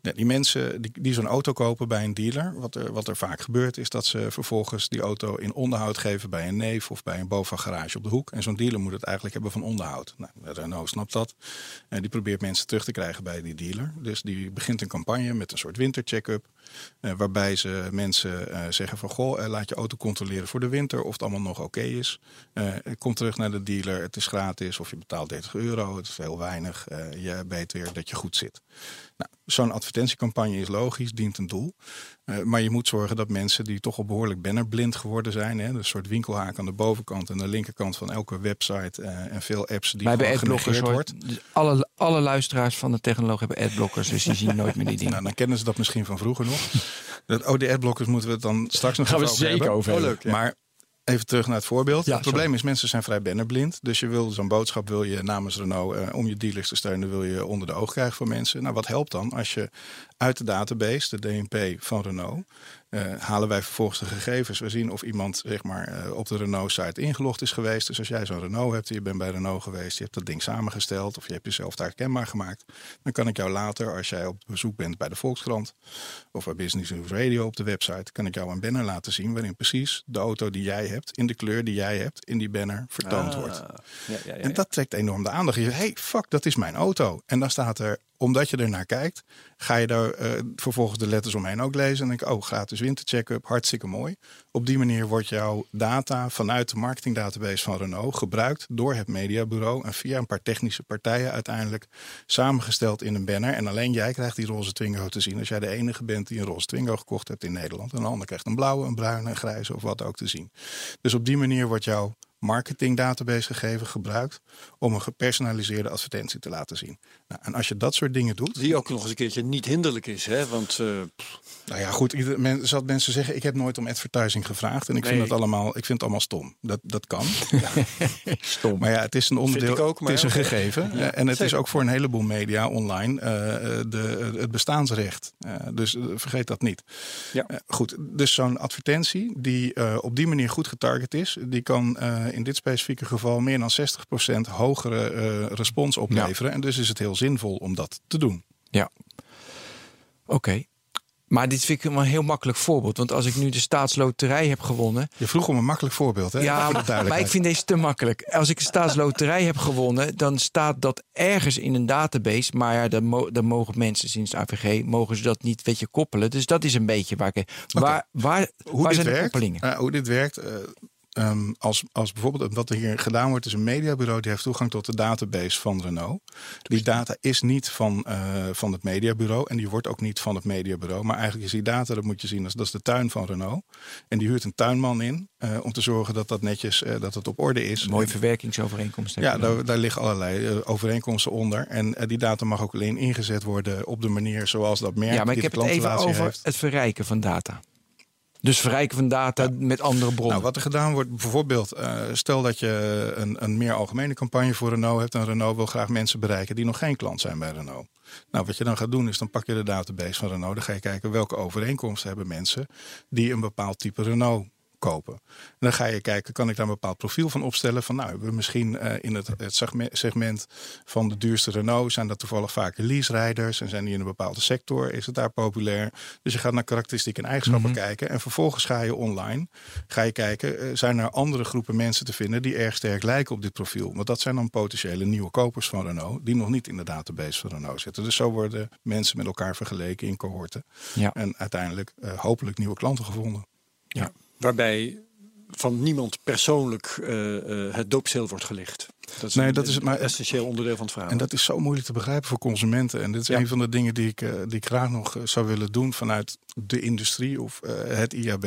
Die mensen die, zo'n auto kopen bij een dealer, wat er, wat er vaak gebeurt, is dat ze vervolgens die auto in onderhoud geven bij een neef of bij een BOVAG garage op de hoek. En zo'n dealer moet het eigenlijk hebben van onderhoud. Nou, Renault snapt dat. En die probeert mensen terug te krijgen bij die dealer. Dus die begint een campagne met een soort wintercheck-up. Eh, waarbij ze mensen eh, zeggen van goh, eh, laat je auto controleren voor de winter of het allemaal nog oké is. Kom terug naar de dealer, het is gratis of je betaalt 30 euro, het is heel weinig. Je weet weer dat je goed zit. Nou, Zo'n advertentiecampagne is logisch, dient een doel. Maar je moet zorgen dat mensen die toch al behoorlijk bannerblind geworden zijn. Hè, een soort winkelhaak aan de bovenkant en de linkerkant van elke website en veel apps die adblockers genegeerd hoor. wordt. Dus alle, alle luisteraars van de technoloog hebben adblockers, dus die zien nooit meer die dingen. Nou, dan kennen ze dat misschien van vroeger nog. Dat, oh, die adblockers moeten we het dan straks nog Gaan we over zeker hebben. over hebben. Oh, leuk, Maar even terug naar het voorbeeld. Ja, het probleem is, mensen zijn vrij bannerblind. Dus je wil zo'n boodschap wil je namens Renault, eh, om je dealers te steunen, wil je onder de oog krijgen van mensen. Nou, wat helpt dan als je uit de database, de DNP van Renault, eh, halen wij vervolgens de gegevens. We zien of iemand zeg maar, eh, op de Renault-site ingelogd is geweest. Dus als jij zo'n Renault hebt, je bent bij Renault geweest, je hebt dat ding samengesteld of je hebt jezelf daar kenbaar gemaakt, dan kan ik jou later, als jij op bezoek bent bij de Volkskrant of bij Business News Radio op de website, kan ik jou een banner laten zien waarin precies de auto die jij hebt, in de kleur die jij hebt, in die banner vertoond wordt. Ah, Ja, ja, ja, En dat trekt enorm de aandacht. Je hey, fuck, dat is mijn auto. En dan staat er, omdat je er naar kijkt, ga je daar vervolgens de letters omheen ook lezen. En denk ik, oh, gratis wintercheck-up, hartstikke mooi. Op die manier wordt jouw data vanuit de marketingdatabase van Renault gebruikt door het mediabureau. En via een paar technische partijen uiteindelijk samengesteld in een banner. En alleen jij krijgt die roze Twingo te zien als jij de enige bent die een roze Twingo gekocht hebt in Nederland. En een ander krijgt een blauwe, een bruine, een grijze of wat ook te zien. Dus op die manier wordt jouw marketing database gegeven gebruikt om een gepersonaliseerde advertentie te laten zien. Nou, en als je dat soort dingen doet, Die ook nog eens een keertje niet hinderlijk is. Hè? Want eh, nou ja, goed, ieder, men, zat mensen zeggen, ik heb nooit om advertising gevraagd en ik vind het allemaal, ik vind het allemaal stom. Dat, dat kan. Stom. Maar ja, het is een onderdeel, ik ook, maar het is een gegeven. Ja, Eh, en het is ook voor een heleboel media online eh, de, het bestaansrecht. Dus vergeet dat niet. Ja. Goed, dus zo'n advertentie die op die manier goed getarget is, die kan in dit specifieke geval meer dan 60% hogere respons opleveren. En dus is het heel zinvol om dat te doen. Ja. Oké. Maar dit vind ik een heel makkelijk voorbeeld. Want als ik nu de staatsloterij heb gewonnen. Je vroeg om een makkelijk voorbeeld, hè? Ja, Voor de maar, ik vind deze te makkelijk. Als ik de staatsloterij heb gewonnen, dan staat dat ergens in een database. Maar ja, dan, mo- dan mogen mensen sinds de AVG mogen ze dat niet weet je, koppelen. Dus dat is een beetje waar ik. Waar, waar, hoe waar dit zijn de werkt, koppelingen? eh, hoe dit werkt. eh, ehm, als, als bijvoorbeeld wat er hier gedaan wordt, is een mediabureau die heeft toegang tot de database van Renault. Die data is niet van, eh, van het mediabureau en die wordt ook niet van het mediabureau. Maar eigenlijk is die data, dat moet je zien, als, dat is de tuin van Renault. En die huurt een tuinman in eh, om te zorgen dat dat netjes eh, dat het op orde is. Mooie En- verwerkingsovereenkomst. ja, daar, daar liggen allerlei overeenkomsten onder. En die data mag ook alleen ingezet worden op de manier zoals dat merk ja, maar ik heb het even over heeft. het verrijken van data. Dus verrijken van data met andere bronnen. Nou, wat er gedaan wordt, bijvoorbeeld, eh, stel dat je een, een meer algemene campagne voor Renault hebt en Renault wil graag mensen bereiken die nog geen klant zijn bij Renault. Nou, wat je dan gaat doen is dan pak je de database van Renault, dan ga je kijken welke overeenkomsten hebben mensen die een bepaald type Renault kopen. En dan ga je kijken, kan ik daar een bepaald profiel van opstellen? Van nou, hebben we misschien eh, in het, het segme- segment van de duurste Renault, zijn dat toevallig vaak lease-rijders en zijn die in een bepaalde sector? Is het daar populair? Dus je gaat naar karakteristieken en eigenschappen kijken en vervolgens ga je online, ga je kijken, eh, zijn er andere groepen mensen te vinden die erg sterk lijken op dit profiel? Want dat zijn dan potentiële nieuwe kopers van Renault, die nog niet in de database van Renault zitten. Dus zo worden mensen met elkaar vergeleken in cohorten Ja. en uiteindelijk eh, hopelijk nieuwe klanten gevonden. Waarbij van niemand persoonlijk eh, eh, het doopzeel wordt gelicht. Dat is Nee, een, dat is het, maar- een essentieel onderdeel van het verhaal. En dat is zo moeilijk te begrijpen voor consumenten. En dit is Ja. een van de dingen die ik, eh, die ik graag nog zou willen doen vanuit de industrie of het IAB.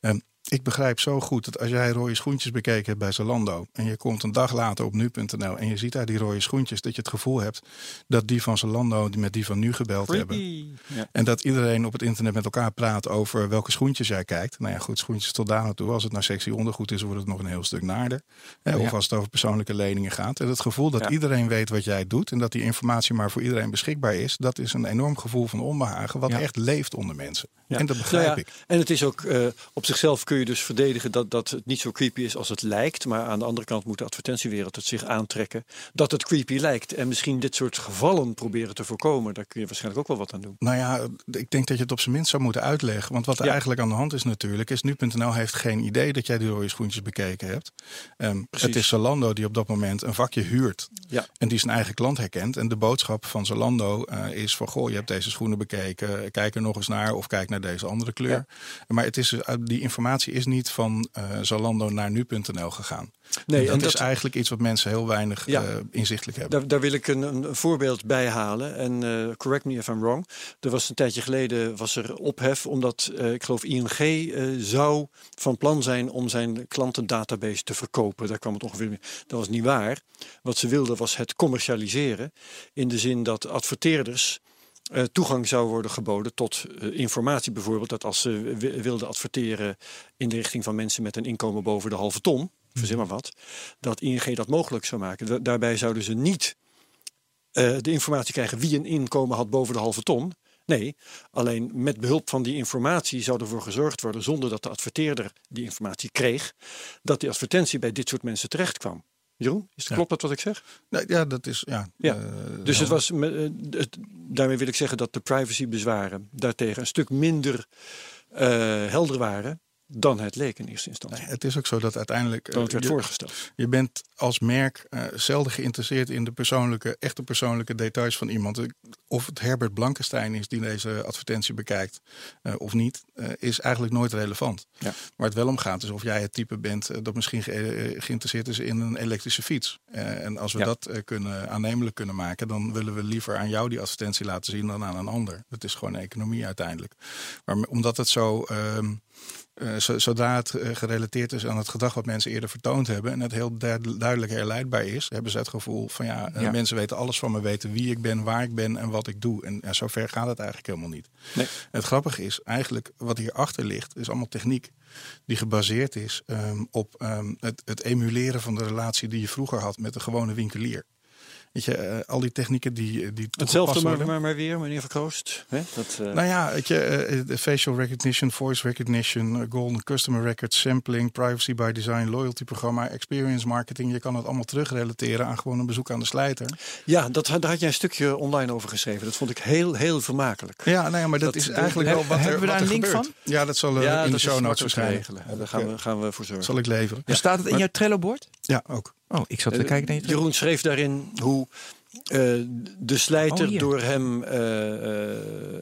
Ehm, ik begrijp zo goed dat als jij rode schoentjes bekeken hebt bij Zalando. en je komt een dag later op nu.nl. en je ziet daar die rode schoentjes. dat je het gevoel hebt dat die van Zalando met die van nu gebeld hebben. Ja. En dat iedereen op het internet met elkaar praat over welke schoentjes jij kijkt. Nou ja, goed, schoentjes tot daar naartoe. Als het naar sexy ondergoed is, wordt het nog een heel stuk naarder. Hè, of Ja. als het over persoonlijke leningen gaat. En het gevoel dat Ja. iedereen weet wat jij doet. en dat die informatie maar voor iedereen beschikbaar is. dat is een enorm gevoel van onbehagen. wat echt leeft onder mensen. En dat begrijp ik. En het is ook eh, op zichzelf kun je dus verdedigen dat, dat het niet zo creepy is als het lijkt. Maar aan de andere kant moet de advertentiewereld het zich aantrekken dat het creepy lijkt. En misschien dit soort gevallen proberen te voorkomen. Daar kun je waarschijnlijk ook wel wat aan doen. Nou ja, ik denk dat je het op zijn minst zou moeten uitleggen. Want wat er Ja. eigenlijk aan de hand is natuurlijk... is nu.nl heeft geen idee dat jij die rode schoentjes bekeken hebt. Precies. het is Zalando die op dat moment een vakje huurt. Ja. En die zijn eigen klant herkent. En de boodschap van Zalando eh, is van... goh, je hebt deze schoenen bekeken. Kijk er nog eens naar. Of kijk naar deze andere kleur. Maar het is, eh, die informatie is niet van eh, Zalando naar nu.nl gegaan. Nee, en dat, en is eigenlijk iets wat mensen heel weinig Ja. eh, inzichtelijk hebben. Daar, daar wil ik een, een voorbeeld bij halen. En eh, correct me if I'm wrong. Er was een tijdje geleden was er ophef omdat ik geloof ING zou van plan zijn om zijn klantendatabase te verkopen. Daar kwam het ongeveer. mee. Dat was niet waar. Wat ze wilden was het commercialiseren. In de zin dat adverteerders eh, toegang zou worden geboden tot eh, informatie. Bijvoorbeeld dat als ze wi- wilden adverteren in de richting van mensen met een inkomen boven de halve ton. Verzin maar wat. Dat ING dat mogelijk zou maken. Da- daarbij zouden ze niet eh, de informatie krijgen wie een inkomen had boven de halve ton. Nee, alleen met behulp van die informatie zou ervoor gezorgd worden, zonder dat de adverteerder die informatie kreeg, dat die advertentie bij dit soort mensen terecht kwam. Jeroen, is het, klopt dat wat ik zeg? Nee, ja, dat is... Ja, Ja. eh, Dus het was, eh, het, daarmee wil ik zeggen dat de privacybezwaren daartegen een stuk minder eh, helder waren dan het leek in eerste instantie. Nee, het is ook zo dat uiteindelijk... het werd je- voorgesteld. Je bent als merk eh, zelden geïnteresseerd in de persoonlijke, echte persoonlijke details van iemand. Ik- Of het Herbert Blankenstein is die deze advertentie bekijkt eh, of niet, eh, is eigenlijk nooit relevant. Ja. Waar het wel om gaat is of jij het type bent eh, dat misschien ge- geïnteresseerd is in een elektrische fiets. En als we Ja. dat kunnen, aannemelijk kunnen maken, dan willen we liever aan jou die advertentie laten zien dan aan een ander. Het is gewoon economie uiteindelijk. Maar omdat het zo. zo- zodra het gerelateerd is aan het gedrag wat mensen eerder vertoond hebben en het heel duid- duidelijk herleidbaar is, hebben ze het gevoel van ja, Ja. mensen weten alles van me, weten wie ik ben, waar ik ben en wat ik doe. En ja, zover gaat het eigenlijk helemaal niet. Nee. Het grappige is eigenlijk wat hierachter ligt, is allemaal techniek die gebaseerd is ehm, op ehm, het, het emuleren van de relatie die je vroeger had met de gewone winkelier. Weet je, eh, al die technieken die, die Hetzelfde, maar, maar, maar weer, meneer Verkroost. Hè? Dat, eh, Nou ja, weet je, eh, de facial recognition, voice recognition, eh, golden customer record, sampling, privacy by design, loyalty programma, experience marketing. Je kan het allemaal terugrelateren aan gewoon een bezoek aan de slijter. ja, dat, daar had jij een stukje online over geschreven. Dat vond ik heel, heel vermakelijk. Ja, nee, maar dat, Dat- is eigenlijk wel wat er, hebben we wat daar er een link gebeurt. van? Ja, dat zal eh, in de dat show is notes verschijnen. regelen. Daar gaan we, gaan we voor zorgen. Zal ik leveren? Staat het in Maar- jouw Trello-bord? Ja, ook. Oh, ik zat te Eh, kijken naar je Trello. Jeroen schreef daarin hoe eh, de slijter Oh, door, hem, eh,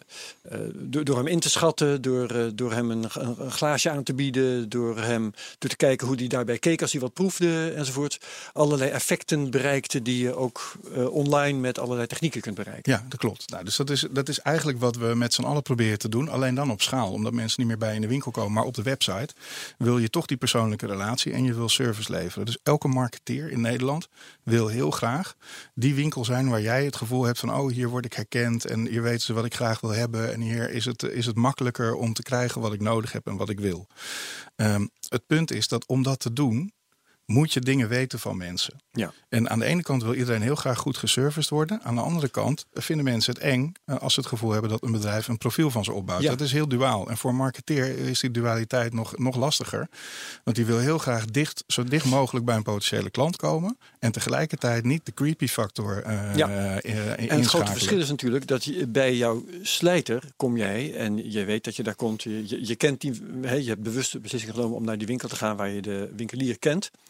eh, door, door hem in te schatten, door, eh, door hem een, een, een glaasje aan te bieden, door hem door te kijken hoe hij daarbij keek als hij wat proefde enzovoort. Allerlei effecten bereikte die je ook eh, online met allerlei technieken kunt bereiken. Ja, dat klopt. Nou, dus dat is, dat is eigenlijk wat we met z'n allen proberen te doen. Alleen dan op schaal. Omdat mensen niet meer bij in de winkel komen. Maar op de website wil je toch die persoonlijke relatie en je wil service leveren. Dus elke marketeer in Nederland wil heel graag die winkel zijn waar jij het gevoel hebt van... oh, hier word ik herkend en hier weten ze wat ik graag wil hebben. En hier is het, is het makkelijker om te krijgen wat ik nodig heb en wat ik wil. Ehm, het punt is dat om dat te doen, moet je dingen weten van mensen. Ja. En aan de ene kant wil iedereen heel graag goed geserviced worden. Aan de andere kant vinden mensen het eng eh, als ze het gevoel hebben dat een bedrijf een profiel van ze opbouwt. Ja. Dat is heel duaal. En voor een marketeer is die dualiteit nog, nog lastiger. Want die wil heel graag dicht, zo dicht mogelijk bij een potentiële klant komen. En tegelijkertijd niet de creepy factor eh Ja. eh, En het grote verschil is natuurlijk dat je, bij jouw slijter kom jij en je weet dat je daar komt. Je, je, je kent die, hè, je hebt bewust de beslissing genomen om naar die winkel te gaan waar je de winkelier kent.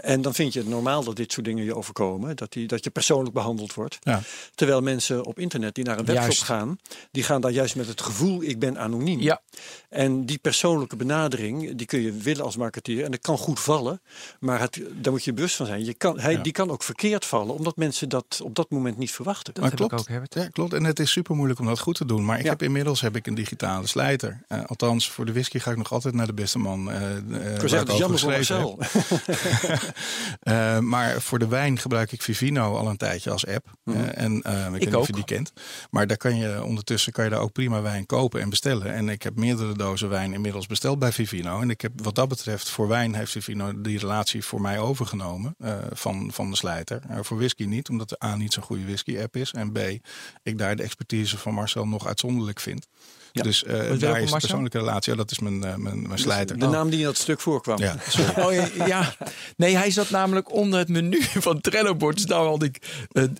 En dan vind je het normaal dat dit soort dingen je overkomen. Dat, die, dat je persoonlijk behandeld wordt. Ja. Terwijl mensen op internet die naar een webshop Juist. gaan, die gaan daar juist met het gevoel ik ben anoniem. Ja. En die persoonlijke benadering, die kun je willen als marketeer. En dat kan goed vallen, maar het, daar moet je bewust van zijn. Je kan, hij, Ja. Die kan ook verkeerd vallen, omdat mensen dat op dat moment niet verwachten. Dat Maar heb ik klopt. ook, Herbert. Ja, klopt. En het is super moeilijk om dat goed te doen. Maar ik Ja. heb inmiddels heb ik een digitale slijter. Eh, althans, voor de whisky ga ik nog altijd naar de beste man. eh eh, Ik wil zeggen, is jammer voor Marcel. Eh, maar voor de wijn gebruik ik Vivino al een tijdje als app. Eh, en eh, ik, weet niet of je die kent. Maar daar kan je ondertussen kan je daar ook prima wijn kopen en bestellen. En ik heb meerdere dozen wijn inmiddels besteld bij Vivino. En ik heb wat dat betreft voor wijn heeft Vivino die relatie voor mij overgenomen van, van de slijter. Voor whisky niet, omdat de A niet zo'n goede whisky app is. En B, ik daar de expertise van Marcel nog uitzonderlijk vind. Ja. Dus eh, welke daar is persoonlijke relatie. Ja, dat is mijn, eh, mijn, mijn slijter. De naam die in dat stuk voorkwam. Ja. Oh ja, ja, nee, hij zat namelijk onder het menu van Trello-bord. Dus daar had ik,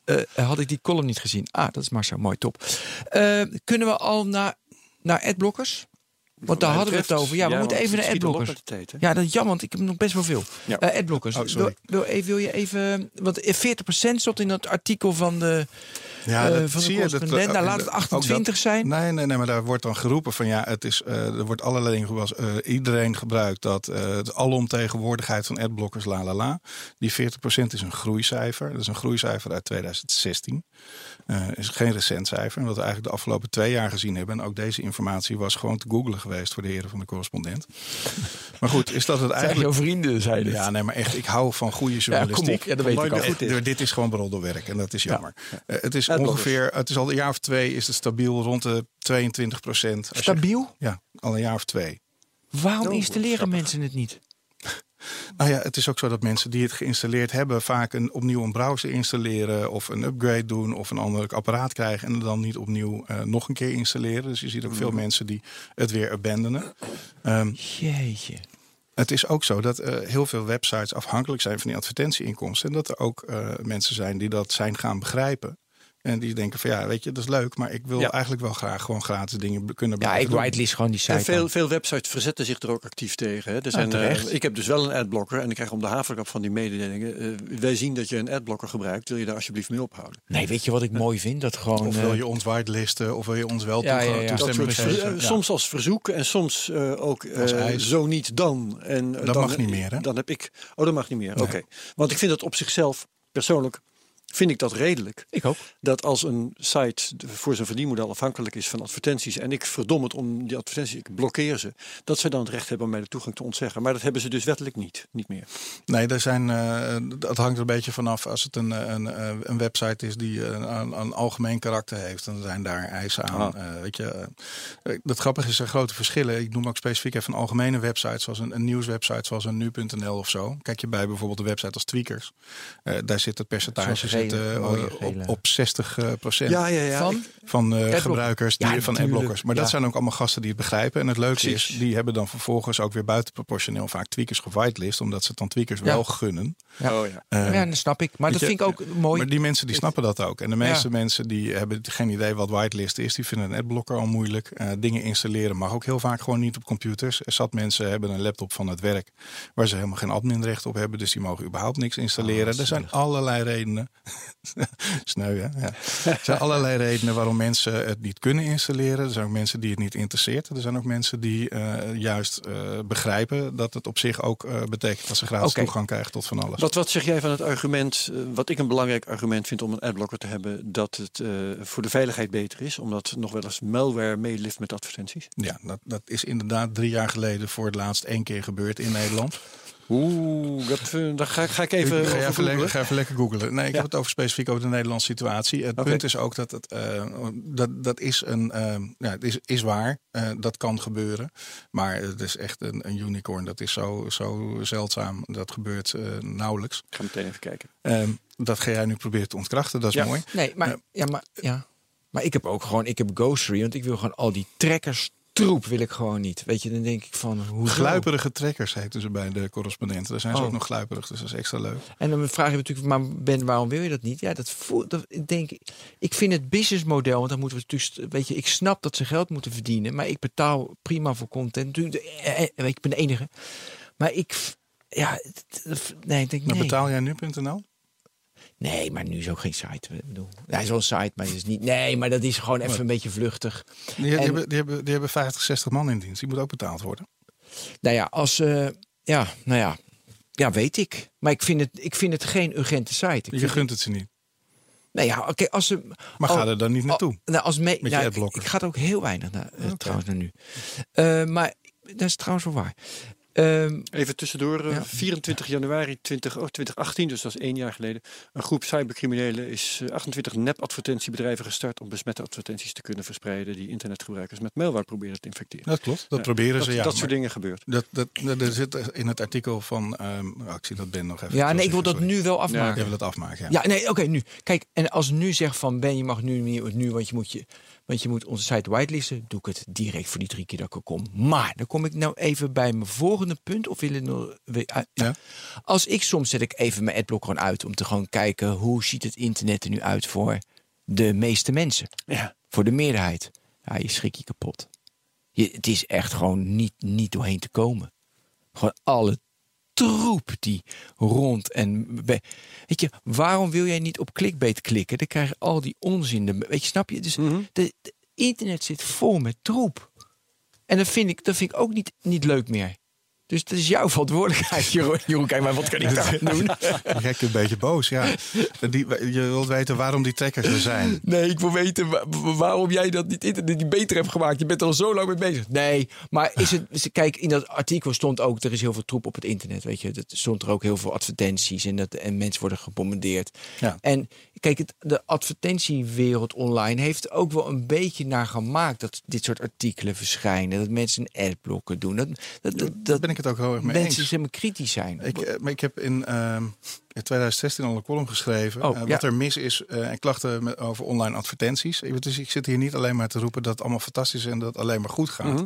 eh, had ik die column niet gezien. Ah, dat is Marcel, mooi, top. Eh, kunnen we al naar, naar adblockers? Want daar hadden we het over. Ja, we moeten even naar adblockers. Ja, dat is jammer, want ik heb nog best wel veel. Ja. Eh, adblockers. Oh, sorry. Wil, wil, wil je even... Want 40% stond in dat artikel van de, Ja, eh, dat van de zie je. Dat. Nou, laat het ook 28 dat- zijn. Nee, nee, nee, maar daar wordt dan geroepen van ja, het is, eh, er wordt allerlei dingen iedereen gebruikt dat. het alomtegenwoordigheid van adblockers, la la la. Die 40% is een groeicijfer. Dat is een groeicijfer uit 2016. Eh is geen recent cijfer. En wat we eigenlijk de afgelopen twee jaar gezien hebben. En ook deze informatie was gewoon te googlen geweest voor de heren van de correspondent. maar goed, is dat het Zijn eigenlijk. jouw vrienden, zei het. Ja, nee, maar echt, ik hou van goede Ja, kom journalistiek. op. Ja, dat weet ik al. goed is. Dit, is gewoon broddelwerk en dat is jammer. Het is. Ongeveer, het is al een jaar of twee, is het stabiel rond de 22 procent. Stabiel? Ja, al een jaar of twee. Waarom Oh, installeren grappig. mensen het niet? Nou ja, het is ook zo dat mensen die het geïnstalleerd hebben, vaak een, opnieuw een browser installeren of een upgrade doen of een ander apparaat krijgen en het dan niet opnieuw eh, nog een keer installeren. Dus je ziet ook veel mensen die het weer abandonen. Ehm, Jeetje. Het is ook zo dat eh, heel veel websites afhankelijk zijn van die advertentieinkomsten. En dat er ook eh, mensen zijn die dat zijn gaan begrijpen. En die denken van ja, weet je, dat is leuk, maar ik wil Ja. eigenlijk wel graag gewoon gratis dingen kunnen Ja, blijven ik doen. whitelist gewoon die site. En veel, veel websites verzetten zich er ook actief tegen. Hè. Er zijn, eh, ik heb dus wel een adblocker en ik krijg om de haverkap van die mededelingen. eh, wij zien dat je een adblocker gebruikt. Wil je daar alsjeblieft mee ophouden? Nee, weet je wat ik mooi vind? Dat gewoon... Of wil eh, je ons whitelisten, of wil je ons wel Ja, toegang- ja, ja. Dat toestemming geven? eh, Ja. Soms als verzoek en soms eh, ook eh, zo niet dan. En, eh, Dat dan, mag niet meer, hè? Dan heb ik. Oh, dat mag niet meer. Nee. Oké. Want ik vind dat op zichzelf persoonlijk. Vind ik dat redelijk. ik ook. Dat als een site voor zijn verdienmodel afhankelijk is van advertenties. en ik verdom het om die advertenties, ik blokkeer ze. dat ze dan het recht hebben om mij de toegang te ontzeggen. Maar dat hebben ze dus wettelijk niet. Niet meer. Nee, er zijn, eh, dat hangt er een beetje vanaf. Als het een, een, eh, een website is die een, een, een algemeen karakter heeft, dan zijn daar eisen aan. Ah. Eh, weet je, eh, dat grappige is, er grote verschillen. Ik noem ook specifiek even een algemene website, zoals een, een nieuwswebsite, zoals een nu.nl of zo. Kijk je bij bijvoorbeeld de website als Tweakers. Eh, daar zit het percentage Eh, op, op 60 eh, procent. ja, ja. Van? Van eh, gebruikers die, Ja, van adblockers. Maar dat zijn ook allemaal gasten die het begrijpen. En het leuke Precies. is, die hebben dan vervolgens ook weer buitenproportioneel vaak tweakers gewitelist. Omdat ze het dan tweakers Ja. wel gunnen. Ja. Oh, ja. Eh, ja, dat snap ik. Maar dat je, vind ik ook mooi. Maar die mensen die snappen dat ook. En de meeste Ja. mensen die hebben geen idee wat whitelist is. Die vinden een adblocker al moeilijk. Eh, dingen installeren mag ook heel vaak gewoon niet op computers. Er zat mensen hebben een laptop van het werk. Waar ze helemaal geen adminrecht op hebben. Dus die mogen überhaupt niks installeren. Oh, er zijn allerlei redenen. Sneu hè? Ja. Er zijn allerlei redenen waarom mensen het niet kunnen installeren. Er zijn ook mensen die het niet interesseert. Er zijn ook mensen die eh, juist eh, begrijpen dat het op zich ook eh, betekent dat ze gratis toegang krijgen tot van alles. Wat, wat zeg jij van het argument, wat ik een belangrijk argument vind om een adblocker te hebben, dat het voor de veiligheid beter is, omdat nog wel eens malware meelift met advertenties? Ja, dat, dat is inderdaad drie jaar geleden voor het laatst één keer gebeurd in Nederland. Oeh, dat, eh, ga, ga ik even. Ik ga, even, lekker, ga even lekker googlen. Nee, ik Ja. heb het over specifiek over de Nederlandse situatie. Het punt is ook dat het, eh, dat, dat is een, eh, ja, het is, is waar. Eh, dat kan gebeuren. Maar het is echt een, een unicorn. Dat is zo, zo zeldzaam. Dat gebeurt nauwelijks. Ik ga meteen even kijken. Ehm, dat ga jij nu proberen te ontkrachten. Dat is Ja. mooi. Nee, maar, Ja. ja, maar, ja. maar ik heb ook gewoon, ik heb Ghostery, want ik wil gewoon al die trekkers troep wil ik gewoon niet. Weet je, dan denk ik van hoe Gluiperige trekkers heten ze bij de correspondenten. Daar zijn ze Oh. ook nog gluiperig, dus dat is extra leuk. En dan vraag je natuurlijk, maar Ben, waarom wil je dat niet? Ja, dat voelt, dat, ik denk, ik vind het businessmodel, want dan moeten we natuurlijk, weet je, ik snap dat ze geld moeten verdienen, maar ik betaal prima voor content. Natuurlijk, eh, eh, ik ben de enige. Maar ik, ja, nee, ik denk Maar nee. betaal jij nu.nl? Nee, maar nu is ook geen site. Ik bedoel, hij is wel een site, maar het is niet. Nee, maar dat is gewoon even een beetje vluchtig. Die, die En- hebben, die, hebben, die hebben 50, 60 man in dienst. Die moet ook betaald worden. Nou ja, als. eh, ja, nou ja. Ja, weet ik. Maar ik vind het, ik vind het geen urgente site. Ik Je gunt het ze niet. Nou ja, oké, als ze. Maar al- ga er dan niet naartoe. al- nou, als me, Met je nou, ik, ga er ook heel weinig naar, eh, trouwens, naar nu. Eh, maar dat is trouwens wel waar. Ehm, Even tussendoor, eh, Ja. 24 januari 20, oh, 2018, dus dat is één jaar geleden. Een groep cybercriminelen is eh, 28 nep-advertentiebedrijven gestart om besmette advertenties te kunnen verspreiden die internetgebruikers met malware proberen te infecteren. Dat klopt. Dat Ja, proberen dat, ze. Ja, dat soort dingen gebeurt. dat, dat, dat- er zit in het artikel van. ehm, oh, ik zie dat Ben nog even. ja, nee, ik wil dat Sorry. nu wel afmaken. Jij wil dat afmaken. Ja. Ja, nee, oké, nu. Kijk, en als nu zegt van Ben, je mag nu niet, nu, want je moet je, want je moet onze site whitelisten, doe ik het direct voor die drie keer dat ik er kom. Maar dan kom ik nou even bij mijn volgende punt, of wil je nog weer uit? Ja. Als ik soms zet ik even mijn adblocker gewoon uit om te gewoon kijken hoe ziet het internet er nu uit voor de meeste mensen, Ja. voor de meerderheid. Ja, je schrik je kapot. Je, het is echt gewoon niet, niet doorheen te komen. Gewoon alle troep die rond en we- weet je waarom wil jij niet op clickbait klikken? Dan krijg je al die onzin. Weet je snap je? Dus de, de internet zit vol met troep. En dat vind ik dat vind ik ook niet niet leuk meer dus dat is jouw verantwoordelijkheid Jeroen, Jeroen kijk maar wat kan ik daar doen Je kijkt een beetje boos, ja. Die, je wilt weten waarom die trekkers er zijn. Nee, ik wil weten wa- wa- waarom jij dat niet, internet niet beter hebt gemaakt. Je bent er al zo lang mee bezig. Nee, maar is het. Kijk, in dat artikel stond ook. Er is heel veel troep op het internet. Weet je, er stond er ook heel veel advertenties. En, dat, en mensen worden gebombardeerd. Ja. En kijk, het, de advertentiewereld online heeft ook wel een beetje naar gemaakt. dat dit soort artikelen verschijnen. Dat mensen een adblocker doen. Dat, dat, dat, dat ben ik het ook heel erg mee mensen eens. maar, kritisch zijn. Ik, eh, maar ik heb in, ehm, in 2016 al een column geschreven. Oh, eh, ja. wat er mis is eh, en klachten met, over online advertenties. Ik- Dus ik zit hier niet alleen maar te roepen dat het allemaal fantastisch is en dat het alleen maar goed gaat.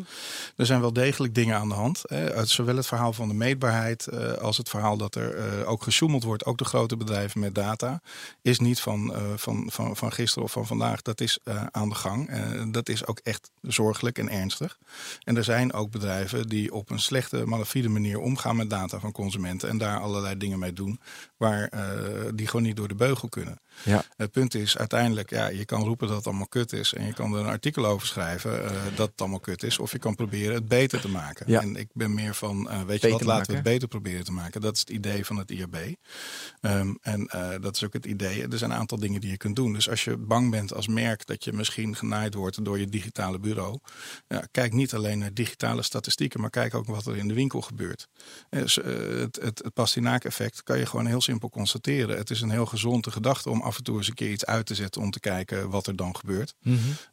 Er zijn wel degelijk dingen aan de hand. Hè. Uit Zowel het verhaal van de meetbaarheid eh, als het verhaal dat er ook gesjoemeld wordt. Ook de grote bedrijven met data. Is niet van, van, van, van gisteren of van vandaag. Dat is aan de gang. Dat is ook echt zorgelijk en ernstig. En er zijn ook bedrijven die op een slechte, malafide manier omgaan met data van consumenten. En daar allerlei dingen mee doen waar eh, die gewoon niet door de beugel kunnen. Ja. Het punt is uiteindelijk, ja, je kan roepen dat het allemaal kut is. En je kan er een artikel over schrijven eh, dat het allemaal kut is. Of je kan proberen het beter te maken. Ja. En ik ben meer van, eh, weet je wat, laten we het beter proberen te maken. Dat is het idee van het IRB. Ehm, en eh, dat is ook het idee. Er zijn een aantal dingen die je kunt doen. Dus als je bang bent als merk dat je misschien genaaid wordt door je digitale bureau. Ja, kijk niet alleen naar digitale statistieken, maar kijk ook wat er in de winkel gebeurt. Dus, het, het, het Pastinaak-effect kan je gewoon heel simpel constateren. Het is een heel gezonde gedachte om af en toe eens een keer iets uit te zetten om te kijken wat er dan gebeurt.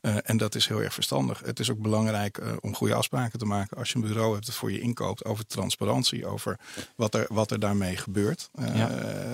Eh, en dat is heel erg verstandig. Het is ook belangrijk eh, om goede afspraken te maken als je een bureau hebt dat voor je inkoopt over transparantie, over wat er, wat er daarmee gebeurt. Eh, Ja.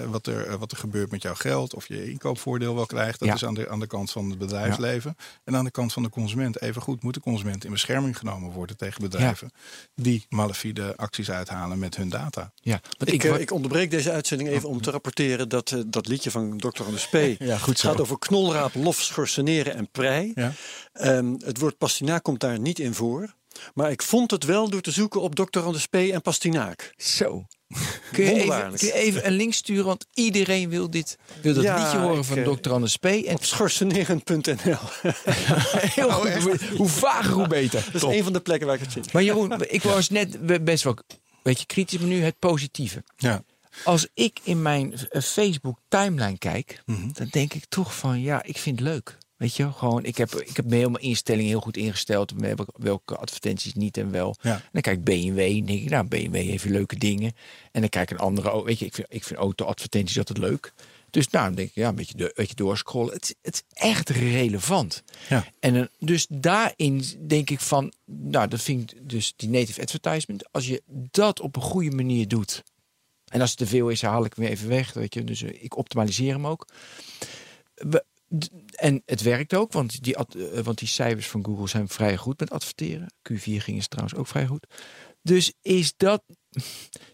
wat, er, wat er gebeurt met jouw geld of je inkoopvoordeel wel krijgt. Dat Ja. is aan de, aan de kant van het bedrijfsleven. En aan de kant van de consument. Even goed moet de consument in bescherming genomen worden tegen bedrijven die malafide acties uithalen met hun data. Ja, Ik, ik, ik onderbreek deze uitzending even om te rapporteren dat dat liedje van Dr. Anders Ja, goed zo. gaat over knolraap, lof, schorseneren en prei. Ja. Ehm, het woord pastinaak komt daar niet in voor. Maar ik vond het wel door te zoeken op Dr. Anders P. en pastinaak. Zo. Kun je, even, Wonderbaarlijk. kun je even een link sturen? Want iedereen wil, dit, wil dat Ja, liedje horen van eh, Dr. Anders P. En Op schorseneren.nl. heel goed, hoe, hoe vager, hoe beter. Dat is een van de plekken waar ik het vind. Maar Jeroen, ik was net best wel een beetje kritisch, maar nu het positieve. Ja. Als ik in mijn eh, Facebook timeline kijk, Mhm. dan denk ik toch van ja, ik vind het leuk. Weet je, gewoon, ik heb, ik heb me helemaal instellingen heel goed ingesteld. welke- Welke advertenties niet en wel. Ja. En dan kijk ik BMW en denk ik, nou, BMW heeft leuke dingen. En dan kijk ik een andere, oh, weet je, ik vind, ik vind auto-advertenties altijd leuk. Dus nou, dan denk ik, ja, een beetje, de, een beetje doorscrollen. Het, is- het is echt relevant. Ja. En eh, dus daarin denk ik van, nou, dat vind ik dus die native advertisement. Als je dat op een goede manier doet. En als het te veel is, haal ik hem even weg. Weet je, dus eh, ik optimaliseer hem ook. We- en het werkt ook, want die, eh, want die cijfers van Google zijn vrij goed met adverteren. Q4 ging het trouwens ook vrij goed. Dus is dat,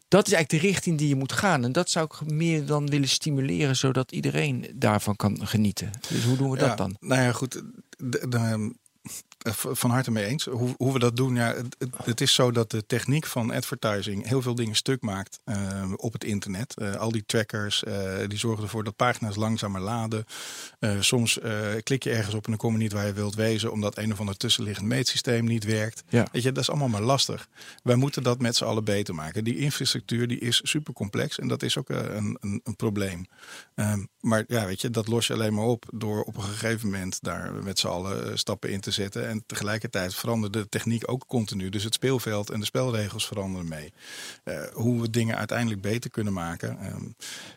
dat is eigenlijk de richting die je moet gaan. En dat zou ik meer dan willen stimuleren, zodat iedereen daarvan kan genieten. Dus hoe doen we dat dan? Nou ja, goed. de- van harte mee eens. Hoe, hoe we dat doen, ja, het, het- is zo dat de techniek van advertising heel veel dingen stuk maakt eh, op het internet. Eh, al die trackers, eh, die zorgen ervoor dat pagina's langzamer laden. Eh, soms eh, klik je ergens op en dan kom je niet waar je wilt wezen, omdat een of ander tussenliggend meetsysteem niet werkt. Ja. Weet je, dat is allemaal maar lastig. Wij moeten dat met z'n allen beter maken. Die infrastructuur die is super complex en dat is ook eh, een, een, een probleem. Ehm, maar ja, weet je, dat los je alleen maar op door op een gegeven moment daar met z'n allen eh, stappen in te zetten. En tegelijkertijd verandert de techniek ook continu. Dus het speelveld en de spelregels veranderen mee. Eh, hoe we dingen uiteindelijk beter kunnen maken, ehm,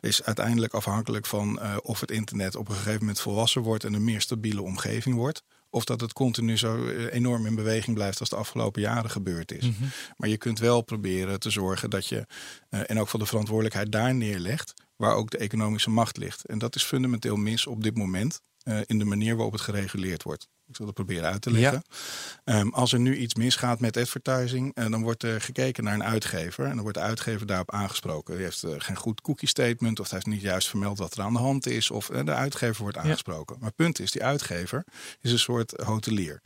is uiteindelijk afhankelijk van eh, of het internet op een gegeven moment volwassen wordt en een meer stabiele omgeving wordt. Of dat het continu zo eh, enorm in beweging blijft als de afgelopen jaren gebeurd is. Maar je kunt wel proberen te zorgen dat je, en ook van de verantwoordelijkheid daar neerlegt, waar ook de economische macht ligt. En dat is fundamenteel mis op dit moment eh, in de manier waarop het gereguleerd wordt. Ik zal dat proberen uit te leggen. Ehm, als er nu iets misgaat met advertising, eh, dan wordt er gekeken naar een uitgever. En dan wordt de uitgever daarop aangesproken. Die heeft eh, geen goed cookie statement, of hij heeft niet juist vermeld wat er aan de hand is. Of de uitgever wordt aangesproken. Maar het punt is, die uitgever is een soort hotelier.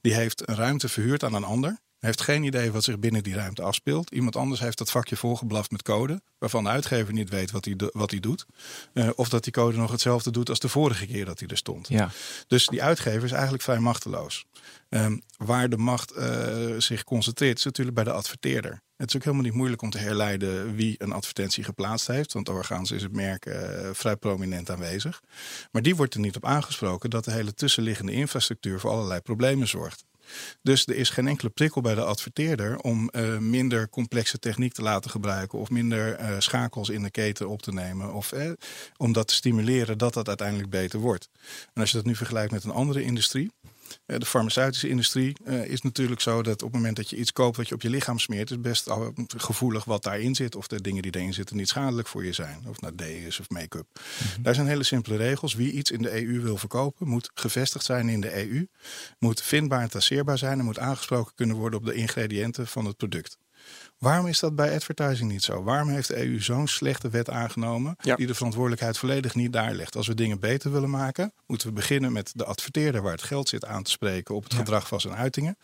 Die heeft een ruimte verhuurd aan een ander. Heeft geen idee wat zich binnen die ruimte afspeelt. Iemand anders heeft dat vakje volgeblaft met code. Waarvan de uitgever niet weet wat hij, wat hij doet. Eh, of dat die code nog hetzelfde doet als de vorige keer dat hij er stond. Ja. Dus die uitgever is eigenlijk vrij machteloos. Ehm, waar de macht eh, zich concentreert, is natuurlijk bij de adverteerder. Het is ook helemaal niet moeilijk om te herleiden wie een advertentie geplaatst heeft. Want doorgaans is het merk eh, vrij prominent aanwezig. Maar die wordt er niet op aangesproken dat de hele tussenliggende infrastructuur voor allerlei problemen zorgt. Dus er is geen enkele prikkel bij de adverteerder om eh, minder complexe techniek te laten gebruiken of minder eh, schakels in de keten op te nemen. Of eh, om dat te stimuleren dat dat uiteindelijk beter wordt. En als je dat nu vergelijkt met een andere industrie. Eh, De farmaceutische industrie eh, is natuurlijk zo dat op het moment dat je iets koopt wat je op je lichaam smeert, is best gevoelig wat daarin zit. Of de dingen die erin zitten niet schadelijk voor je zijn. Of naar D is of make-up. Daar zijn hele simpele regels. Wie iets in de EU wil verkopen, moet gevestigd zijn in de EU. Moet vindbaar en traceerbaar zijn en moet aangesproken kunnen worden op de ingrediënten van het product. Waarom is dat bij advertising niet zo? Waarom heeft de EU zo'n slechte wet aangenomen Ja. die de verantwoordelijkheid volledig niet daar legt? Als we dingen beter willen maken, moeten we beginnen met de adverteerder waar het geld zit aan te spreken op het gedrag van zijn uitingen.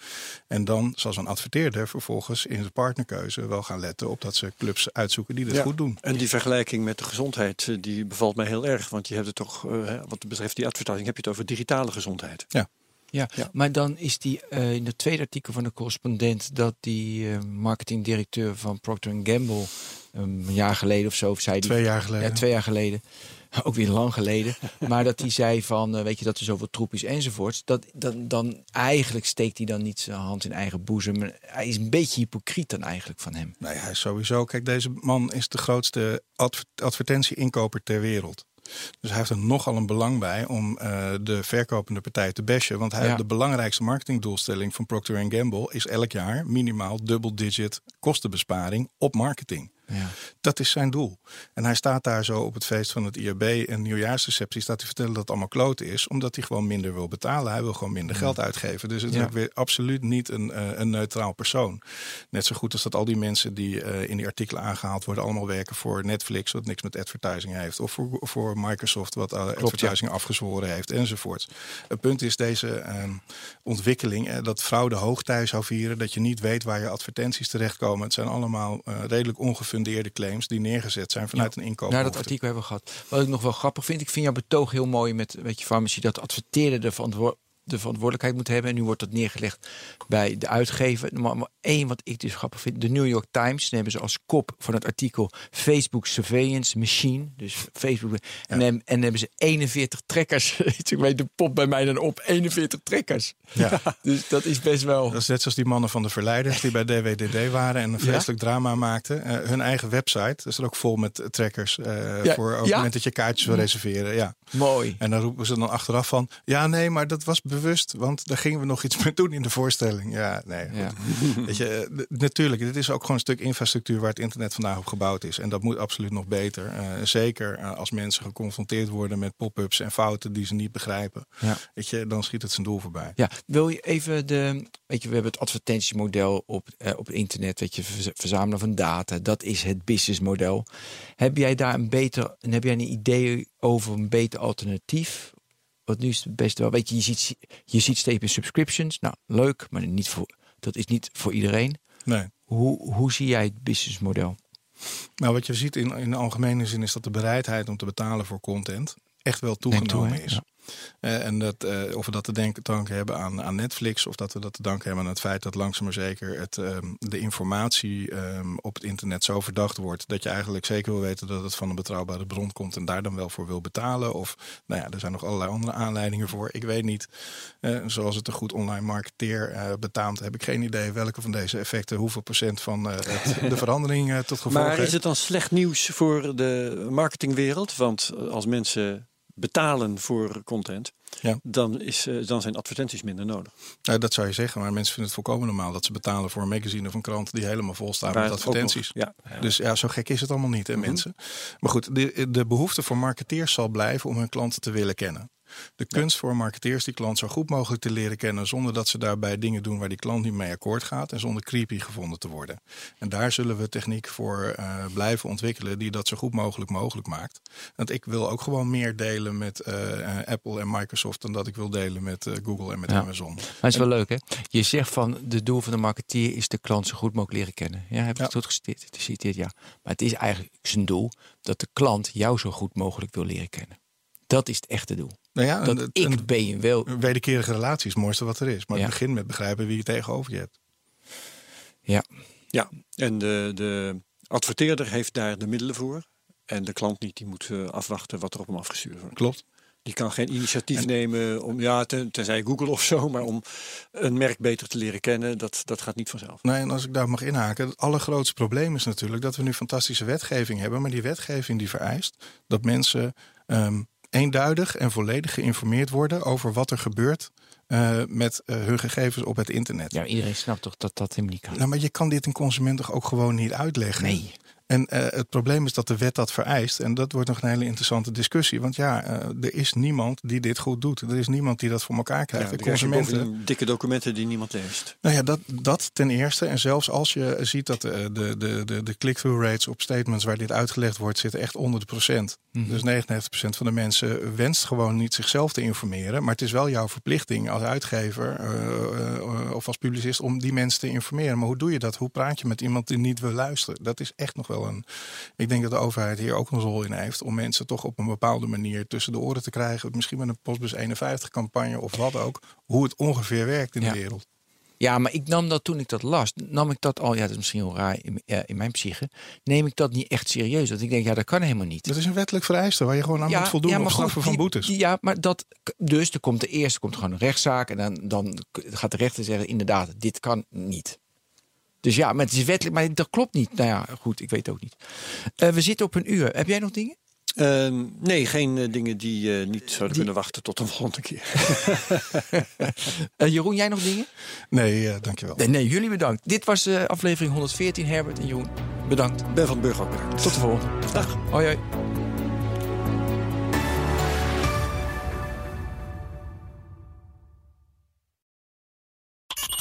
En dan zal zo'n adverteerder vervolgens in zijn partnerkeuze wel gaan letten op dat ze clubs uitzoeken die dit Ja. goed doen. En die vergelijking met de gezondheid, eh, die bevalt mij heel erg. Want je hebt het toch, hè, wat betreft die advertising, heb je het over digitale gezondheid. Ja, Ja. maar dan is die eh, in het tweede artikel van de correspondent dat die eh, marketingdirecteur van Procter Gamble een jaar geleden of zo, of zei die, Twee jaar geleden. Ja, twee jaar geleden. Ook weer lang geleden. maar dat hij zei van, eh, weet je, dat er zoveel troep is enzovoorts. Dat, dan, dan eigenlijk steekt hij dan niet zijn hand in eigen boezem. Hij is een beetje hypocriet dan eigenlijk van hem. Nee, hij is sowieso. Kijk, deze man is de grootste adver- advertentie-inkoper ter wereld. Dus hij heeft er nogal een belang bij om eh, de verkopende partij te bashen. Want hij, Ja. de belangrijkste marketingdoelstelling van Procter Gamble is elk jaar minimaal double-digit kostenbesparing op marketing. Ja. Dat is zijn doel. En hij staat daar zo op het feest van het IAB en nieuwjaarsreceptie staat hij vertellen dat het allemaal kloten is, omdat hij gewoon minder wil betalen. Hij wil gewoon minder geld uitgeven. Dus het is Ja. ook weer absoluut niet een, eh, een neutraal persoon. Net zo goed als dat al die mensen die eh, in die artikelen aangehaald worden, allemaal werken voor Netflix, wat niks met advertising heeft, of voor, voor Microsoft, wat uh, advertising afgezworen heeft, enzovoort. Het punt is deze eh, ontwikkeling, eh, dat fraude hoogtij zou vieren, dat je niet weet waar je advertenties terechtkomen. Het zijn allemaal redelijk ongefundeerde claims die neergezet zijn vanuit een inkoop. Nou, dat artikel hebben we gehad. Wat ik nog wel grappig vind, ik vind jouw betoog heel mooi met weet je, farmacie, dat adverteerder de, de verantwoordelijkheid moet hebben. En nu wordt dat neergelegd bij de uitgever. Maar, maar één wat ik dus grappig vind, de New York Times, hebben ze als kop van het artikel Facebook Surveillance Machine. Dus Facebook. En, dan- en hebben ze 41 trekkers. ik weet de pop bij mij dan op, 41 trekkers. Ja. Dus dat is best wel. Dat is net zoals die mannen van de verleiders die bij DWDD waren en een vreselijk drama maakten. Eh, hun eigen website is er ook vol met trackers eh, Ja, voor op het ja? moment dat je kaartjes wil reserveren. Ja. Mooi. En dan roepen ze dan achteraf van, ja nee, maar dat was bewust, want daar gingen we nog iets mee doen in de voorstelling. Ja, nee. Ja. Weet je, eh, natuurlijk, dit is ook gewoon een stuk infrastructuur waar het internet vandaag op gebouwd is. En dat moet absoluut nog beter. Eh, zeker eh, als mensen geconfronteerd worden met pop-ups en fouten die ze niet begrijpen. Ja. Weet je, dan schiet het zijn doel voorbij. Ja, wil je even de. Weet je, we hebben het advertentiemodel op, op internet. Weet je, verz- verzamelen van data. Dat is het businessmodel. Heb jij daar een beter. En heb jij een idee over een beter alternatief? Wat nu is het beste wel. Weet je, je ziet, je ziet steeds meer subscriptions. Nou, leuk, maar niet voor, dat is niet voor iedereen. Nee. Hoe, hoe zie jij het businessmodel? Nou, wat je ziet in, in de algemene zin is dat de bereidheid om te betalen voor content echt wel toe, toegenomen is. Ja. Eh, en dat, eh, of we dat te denken, danken hebben aan, aan Netflix, of dat we dat te danken hebben aan het feit dat langzaam maar zeker het, ehm, de informatie ehm, op het internet zo verdacht wordt dat je eigenlijk zeker wil weten dat het van een betrouwbare bron komt en daar dan wel voor wil betalen. Of nou ja, er zijn nog allerlei andere aanleidingen voor. Ik weet niet, eh, zoals het een goed online marketeer betaamt, heb ik geen idee welke van deze effecten hoeveel procent van het, de verandering tot gevolg Maar heeft. is het dan slecht nieuws voor de marketingwereld? Want als mensen betalen voor content, Ja. dan, is, eh, dan zijn advertenties minder nodig. Dat zou je zeggen, maar mensen vinden het volkomen normaal dat ze betalen voor een magazine of een krant die helemaal vol staat met advertenties. ja. Dus ja, zo gek is het allemaal niet, hè, mensen. Maar goed, de, de behoefte voor marketeers zal blijven om hun klanten te willen kennen. De kunst voor marketeers die klant zo goed mogelijk te leren kennen, zonder dat ze daarbij dingen doen waar die klant niet mee akkoord gaat en zonder creepy gevonden te worden. En daar zullen we techniek voor eh, blijven ontwikkelen die dat zo goed mogelijk mogelijk maakt. Want ik wil ook gewoon meer delen met eh, Apple en Microsoft dan dat ik wil delen met eh, Google en met Ja. Amazon. Maar het is wel leuk, hè? Je zegt van de doel van de marketeer is de klant zo goed mogelijk leren kennen. Ja, heb ik Ja. het goed geciteerd? geciteerd? Ja. Maar het is eigenlijk zijn doel dat de klant jou zo goed mogelijk wil leren kennen. Dat is het echte doel. Nou ja, Dat een, ik een ben je wel. wederkerige relatie is het mooiste wat er is. Maar Ja. het begint met begrijpen wie je tegenover je hebt. Ja, Ja, en de, de adverteerder heeft daar de middelen voor. En de klant niet, die moet eh, afwachten wat er op hem afgestuurd wordt. Klopt. Die kan geen initiatief nemen om, ja, ten, tenzij Google of zo, maar om een merk beter te leren kennen, dat, dat gaat niet vanzelf. Nee, en als ik daar mag inhaken, het allergrootste probleem is natuurlijk dat we nu fantastische wetgeving hebben. Maar die wetgeving die vereist dat mensen ehm, eenduidig en volledig geïnformeerd worden over wat er gebeurt eh, met eh, hun gegevens op het internet. ja iedereen snapt toch dat dat helemaal niet kan. Nou, maar je kan dit een consument toch ook gewoon niet uitleggen? Nee. En eh, het probleem is dat de wet dat vereist. En dat wordt nog een hele interessante discussie. Want ja, eh, er is niemand die dit goed doet. Er is niemand die dat voor elkaar Ja, krijgt. dan de consumenten. dikke documenten die niemand leest. Nou ja, dat, dat ten eerste. En zelfs als je ziet dat de, de, de, de, de click-through rates op statements waar dit uitgelegd wordt, zitten echt onder de procent. Dus 99% van de mensen wenst gewoon niet zichzelf te informeren. Maar het is wel jouw verplichting als uitgever eh, eh, of als publicist om die mensen te informeren. Maar hoe doe je dat? Hoe praat je met iemand die niet wil luisteren? Dat is echt nog wel een. Ik denk dat de overheid hier ook een rol in heeft om mensen toch op een bepaalde manier tussen de oren te krijgen. Misschien met een Postbus 51 campagne of wat ook. Hoe het ongeveer werkt in Ja. de wereld. Ja, maar ik nam dat toen ik dat las, nam ik dat al, ja, dat is misschien heel raar in, ja, in mijn psyche, neem ik dat niet echt serieus. Want ik denk, ja, dat kan helemaal niet. Dat is een wettelijk vereiste waar je gewoon aan moet voldoen ja, op straffen van boetes. ja, maar dat. Dus er komt de eerste komt gewoon een rechtszaak. En dan, dan gaat de rechter zeggen: inderdaad, dit kan niet. Dus ja, maar het is wettelijk, maar dat klopt niet. Nou ja, goed, ik weet het ook niet. Eh, we zitten op een uur. Heb jij nog dingen? Ehm, nee, geen eh, dingen die eh, niet zouden kunnen wachten tot een volgende keer. Eh, Jeroen, jij nog dingen? Nee, eh, dankjewel. Nee, nee, jullie bedankt. Dit was eh, aflevering 114. Herbert en Jeroen, bedankt. Ben van Burg ook bedankt. Tot de volgende. Dag. Hoi, hoi.